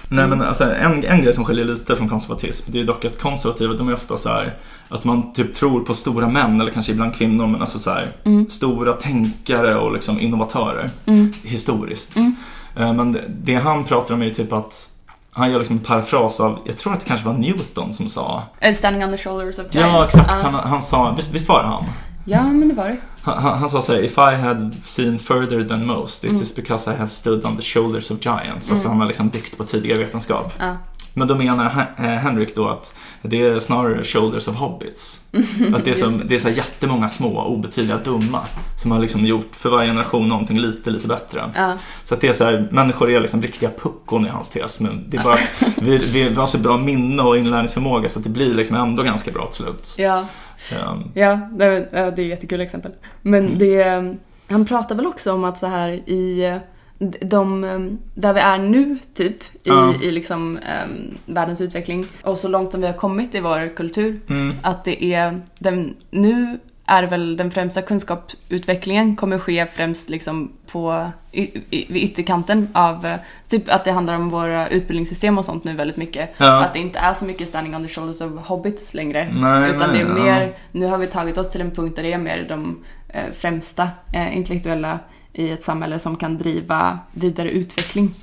Nej men alltså, en, en grej som skiljer lite från konservatism det är dock att konservativa de är ofta så här att man typ tror på stora män eller kanske ibland kvinnor men alltså så här Mm. stora tänkare och liksom innovatörer Mm. historiskt. Mm. Eh, Men det, det han pratar om är ju typ att han gör liksom en parafras av, jag tror att det kanske var Newton som sa Standing on the shoulders of giants. Ja exakt, Ja. han, han sa, visst, visst var det han? Ja, men det var det. Han, han, sa såhär, if I had seen further than most, it Mm. is because I have stood on the shoulders of giants. Alltså han har liksom byggt på tidigare vetenskap. Ja. Men då menar eh, Henrik då att det är snarare shoulders of hobbits. Att det är, som, *laughs* det är så här jättemånga små, obetydliga, dumma som har liksom gjort för varje generation någonting lite, lite bättre. Ja. Så att det är så här, människor är liksom riktiga puckon i hans tes. Men det är bara att *laughs* vi, vi, har så bra minne och inlärningsförmåga så att det blir liksom ändå ganska bra till slut. Ja, Um, ja det, är ett jättekul exempel. Men Mm. det, han pratar väl också om att så här i eh, de, eh, där vi är nu typ i, Ja. i liksom em, världens utveckling och så långt som vi har kommit i vår kultur mm, att det är den, nu är väl den främsta kunskapsutvecklingen kommer ske främst liksom på y, y, vid ytterkanten av eh, typ att det handlar om våra utbildningssystem och sånt nu väldigt mycket. Ja. Att det inte är så mycket standing on the shoulders of hobbits längre. Nej, utan nej, det är ja. mer, nu har vi tagit oss till en punkt där det är mer de eh, främsta eh, intellektuella i ett samhälle som kan driva vidare utveckling.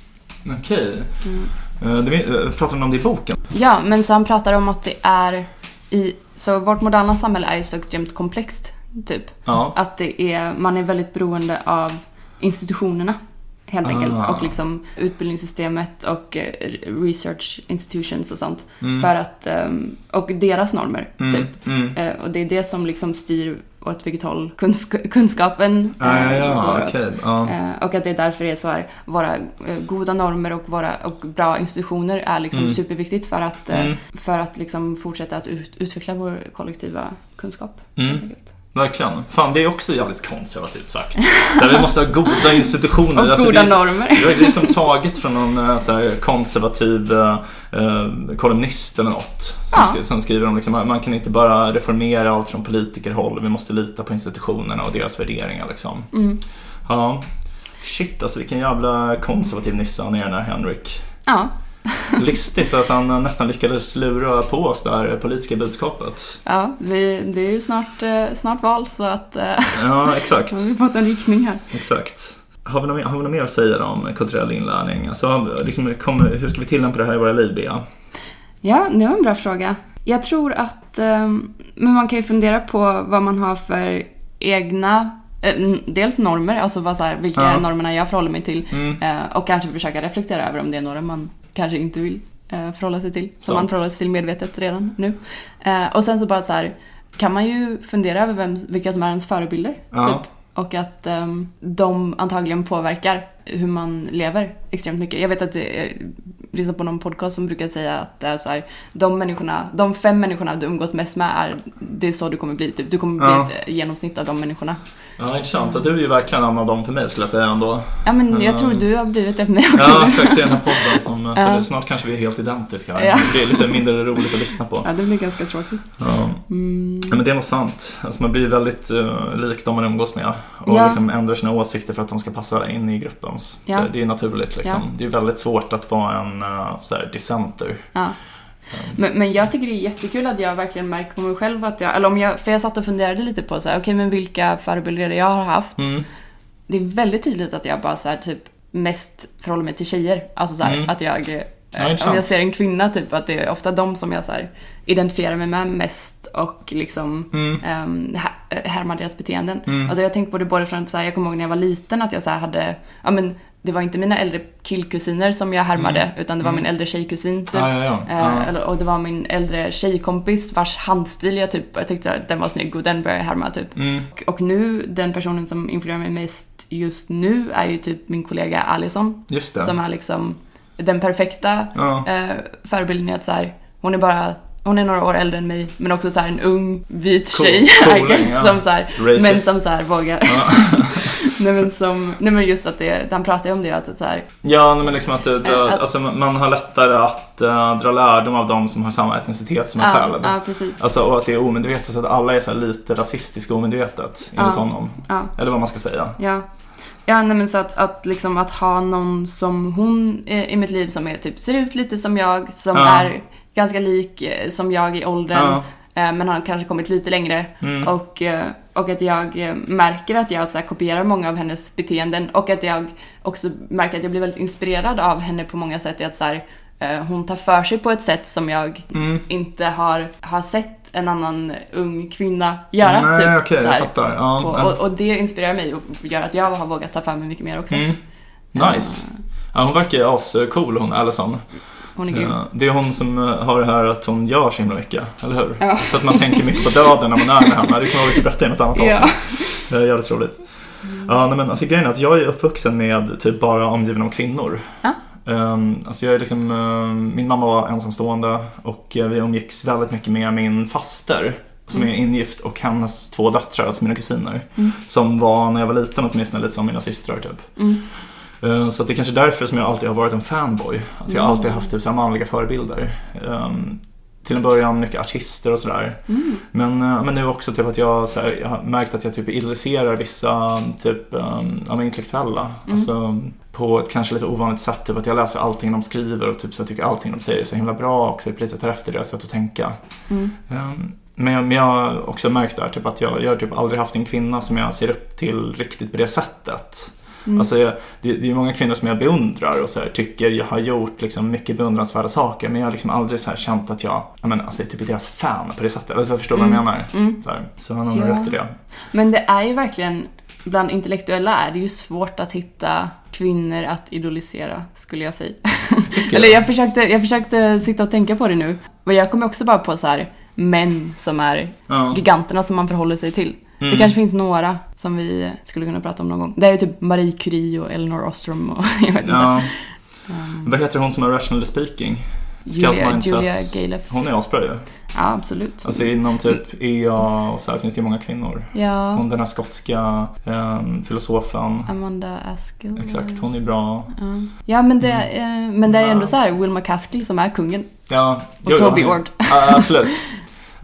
Okej. Mm. Eh, det- eh, Pratar du om det i boken? Ja, men så han pratar om att det är i, så vårt moderna samhälle är ju så extremt komplext, typ. Ja. Att det är, man är väldigt beroende av institutionerna. Helt enkelt. Ah. Och liksom utbildningssystemet och eh, research institutions och sånt. Mm. För att, ehm, och deras normer, Mm, typ. Mm. Eh, Och det är det som liksom styr åt vilket håll kunsk- kunskapen Ja, ja, eh, ja, går åt. Ja. Eh, Och att det är därför det är så här, våra goda normer och, våra, och bra institutioner är liksom Mm. superviktigt för att, Mm. för att liksom fortsätta att ut, utveckla vår kollektiva kunskap. Mm. helt enkelt. Verkligen. Fan, det är också jävligt konservativt sagt. Så här, vi måste ha goda *laughs* institutioner. Och Alltså, goda det är, normer. Det är liksom taget från någon eh, så här, konservativ eh, eh, kolumnist eller något. Som, Ja. som skriver om liksom, man kan inte bara reformera allt från politikerhåll. Vi måste lita på institutionerna och deras värderingar liksom. Mm. Ja. Shit alltså vilken jävla konservativ nisse han är den här Henrik. Ja, *laughs* Listigt att han nästan lyckades lura på oss det här politiska budskapet. ja vi, det är ju snart, eh, snart val så att eh, *laughs* Ja, exakt. *laughs* har vi fått en riktning här. Exakt. Har vi, något, har vi något mer att säga om kulturell inlärning? Alltså, liksom, kommer, hur ska vi tillämpa det här i våra liv, Bea? Ja, det var en bra fråga. Jag tror att, ehm, men man kan ju fundera på vad man har för egna, eh, dels normer, alltså vad, så här, vilka Ja. normerna jag förhåller mig till. Mm. Eh, och kanske försöka reflektera över om det är några man kanske inte vill eh, förhålla sig till. Som Sant. man förhåller sig till medvetet redan nu. Eh, och sen så bara så här, kan man ju fundera över vem, vilka som är ens förebilder. Ja. Typ. Och att ehm, de antagligen påverkar hur man lever extremt mycket. Jag vet att det är, lyssnar på någon podcast som brukar säga att det är så här, de människorna, de fem människorna du umgås mest med är, det är så du kommer bli. Typ. Du kommer bli Ja. ett genomsnitt av de människorna. Ja, intressant. Och du är ju verkligen en av dem för mig skulle jag säga ändå. Ja men jag Ja. tror du har blivit det för mig också. Ja, exakt. Det är den här podden som... Så *laughs* Ja. det, snart kanske vi är helt identiska. här. Ja. Det är lite mindre roligt att lyssna på. Ja, det blir ganska tråkigt. Ja. Mm. Ja, men det är nog sant. Alltså, man blir väldigt uh, lik de man umgås med. Och Ja. liksom ändrar sina åsikter för att de ska passa in i gruppen. Så Ja. Det är naturligt liksom. Det är väldigt svårt att vara en uh, så här, dissenter. Ja. Men, men jag tycker det är jättekul att jag verkligen märker på mig själv att jag, eller om jag, för jag satt och funderade lite på så här, okej men vilka förebilder jag har haft. Mm. Det är väldigt tydligt att jag bara så här, typ mest förhåller mig till tjejer. Alltså så här, Mm. att jag, eh, om intressant. jag ser en kvinna typ, att det är ofta de som jag så här, identifierar mig med mest och liksom Mm. um, härmar deras beteenden. Mm. Alltså jag har tänkt på det både från så här, jag kommer ihåg när jag var liten att jag så hade, ja men det var inte mina äldre killkusiner som jag härmade, utan det var min äldre tjejkusin typ. Mm. Ja, ja, eller- Och det var min äldre tjejkompis vars handstil jag typ, jag tyckte att den var snygg och den började jag härma typ. Mm. Och, och nu, den personen som influerar mig mest just nu är ju typ min kollega Alison. Just det. Som är liksom den perfekta Ja. eh, förebilden i att så här, hon är bara hon är några år äldre än mig, men också så här en ung vit Cool- tjej, *laughs* I cooling, guess, ja. som så här, men som så här vågar. *laughs* *laughs* nej, men som, nej men just att det, han pratar ju om det, att det så här, Ja, nej, men liksom att, det- Att- alltså, man har lättare att eh, dra lärdom av de som har samma etnicitet som en ja, själv. ja, precis. Alltså, och att det är omedvetet, så att alla är så lite rasistiska omedvetet, enligt Ja. honom. Ja. Eller vad man ska säga. Ja. Ja, nej men så att, att liksom att ha någon som hon i mitt liv som är typ ser ut lite som jag, som Ja. är ganska lik eh, som jag i åldern, Ja. eh, men har kanske kommit lite längre. Mm. Och, och att jag eh, märker att jag så kopierar många av hennes beteenden och att jag också märker att jag blir väldigt inspirerad av henne på många sätt att så här, eh, hon tar för sig på ett sätt som jag Mm. inte har, har sett en annan ung kvinna göra. Nej, typ, okej, så jag fattar. Ja, och, ja. och, och det inspirerar mig och gör att jag har vågat ta för mig mycket mer också. Mm. Nice. Ja, hon verkar ju ascool hon, Allison. Hon är grym. Ja, det är hon som eh, har det här att hon gör så himla mycket, eller hur? Ja. Så att man tänker mycket på döden när man är med henne. Det kommer jag att berätta i något annat Ja. avsnitt. Det är jävligt roligt. Ja, nej, men alltså, grejen är att jag är uppvuxen med typ bara omgiven av kvinnor. Ja. Um, alltså jag är liksom, eh, min mamma var ensamstående och eh, vi umgicks väldigt mycket med min faster som är ingift och hennes två döttrar, alltså mina kusiner. Som var när jag var liten åtminstone lite som mina systrar typ. Mm. Eh, Så det är kanske därför som jag alltid har varit en fanboy. Att jag alltid har haft typ så manliga förebilder. Um, till en början mycket artister och sådär. Men, eh, men nu också typ att jag, så här, jag har märkt att jag typ idoliserar vissa typ, um, ja, intellektuella. Alltså, på ett kanske lite ovanligt sätt. Typ att jag läser allting de skriver och typ så jag tycker allting de säger är så himla bra och typ lite tar efter deras sätt att tänka. Mm. Um, men, jag, men jag har också märkt där typ att jag, jag har typ aldrig haft en kvinna som jag ser upp till riktigt på det sättet. Mm. Alltså jag, det, det är många kvinnor som jag beundrar och så här, tycker jag har gjort liksom mycket beundransvärda saker men jag har liksom aldrig så här känt att jag, jag menar, alltså, är typ deras fan på det sättet. Eller jag förstår vad jag menar. Mm. Så, här, så han har nog Ja. rätt i det. Men det är ju verkligen, bland intellektuella är det ju svårt att hitta kvinnor att idolisera, skulle jag säga. Tycker *laughs* Eller jag. jag försökte, jag försökte sitta och tänka på det nu. Och jag kommer också bara på så här män som är Ja. giganterna som man förhåller sig till. Mm. Det kanske finns några som vi skulle kunna prata om någon gång. Det är ju typ Marie Curie och Elinor Ostrom och *laughs* jag vet inte. Ja. Vad heter hon som är rationally speaking? Scout Julia, Mindset. Julia Galef. Hon är asbra ju. Ja, absolut. Alltså inom typ EA och så här finns det ju många kvinnor. Ja, Hon den här skotska ehm, filosofen. Amanda Askill. Exakt, hon är bra. Ja, ja men, det, Mm. eh, men det är ändå så här Will McCaskill som är kungen. Ja, Och Toby Ord. Ja, absolut. *laughs*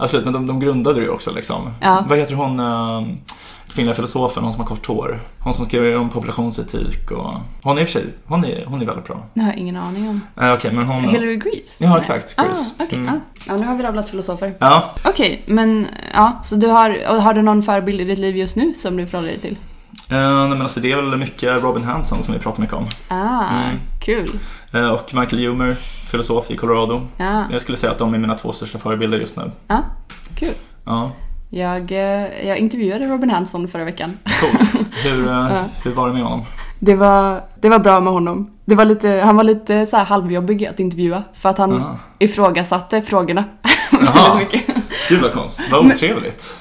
Absolut, men de, de grundade det ju också liksom. Ja. Vad heter hon, äh, kvinnliga filosofen, hon som har kort hår? Hon som skriver om populationsetik och... Hon är i och för sig, hon är, hon är väldigt bra. Det har jag ingen aning om. Äh, Okej, men hon... Hillary Greaves? Ja, exakt, Ah, Greaves. okej. Mm. ah. Ja, nu har vi rabblat filosofer. Ja, Okej, men ja, så du har, har du någon förebild i ditt liv just nu som du förhåller dig till? Eh, nej, men alltså det är väl mycket Robin Hanson som vi pratar mycket om. Ah, Mm. kul. Eh, och Michael Humer, filosof i Colorado. Ja, Jag skulle säga att de är mina två största förebilder just nu. ja kul. Ja, Jag, eh, jag intervjuade Robin Hanson förra veckan. coolt. *laughs* Hur, Ja. hur var det med honom? Det var, det var bra med honom. Det var lite, han var lite så här halvjobbig att intervjua för att han Aha. ifrågasatte frågorna. *laughs* Jaha. väldigt mycket. Gud vad konstigt. Vad otrevligt.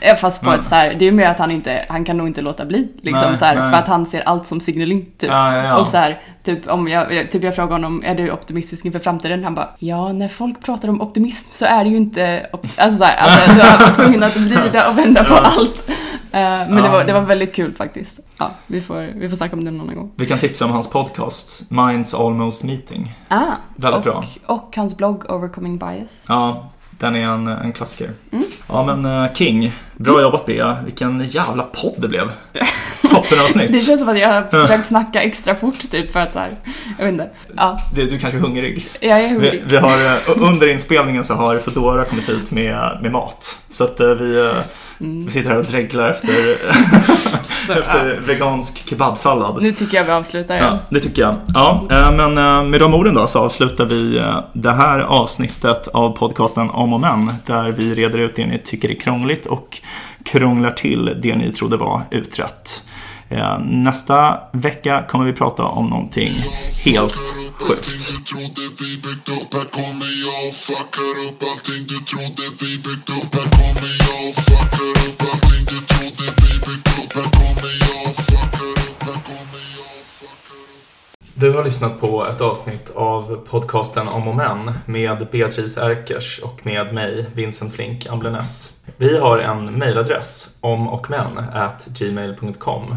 Ja, Fast på ett så här, det är mer att han inte, han kan nog inte låta bli. Liksom Nej, så här, nej. för att han ser allt som signaling typ. Ja, ja, ja. Och så här, typ om jag, jag- typ jag frågar honom, är du optimistisk inför framtiden? Han bara, ja när folk pratar om optimism så är det ju inte, alltså så här, alltså jag *laughs* var tvungen att vrida och vända på allt. Eh, men det, var, det var väldigt kul faktiskt. Ja, vi får, vi får snacka om det någon annan gång. Vi kan tipsa om hans podcast, Minds Almost Meeting. Ah, Väldigt och, bra. Och hans blogg Overcoming Bias. Ja, den är en, en klassiker. Mm. Ja men eh, King, bra jobbat Bea. Vilken jävla podd det blev. *laughs* Det Toppenavsnitt. känns som att jag har försökt snacka extra fort typ för att så här, jag vet inte. Ja, Det, du kanske är hungrig. jag är Vi, hungrig. vi har, eh, under inspelningen så har Foodora kommit hit med, med mat. Så att eh, vi, eh, Mm. vi sitter här och dreglar efter, *laughs* Så, efter vegansk kebabsallad. Nu tycker jag vi avslutar. Ja, Ja. det tycker jag. Ja, eh, men eh, med de orden då så avslutar vi eh, det här avsnittet av podcasten Om och Men där vi reder ut det ni tycker är krångligt och krånglar till det ni trodde var utrett. Nästa vecka kommer vi prata om någonting helt sjukt. Allting du trodde vi byggt upp Här kommer jag och fuckar upp. Allting du trodde vi byggt upp Här kommer jag och fuckar upp. Allting du trodde vi byggt upp Här kommer jag och fuckar upp. Här kommer jag och fuckar upp. Du har lyssnat på ett avsnitt av podcasten Om och Men med Beatrice Erkers och med mig, Vincent Flink Amblenäs. Vi har en mejladress, omochmän@gmail.com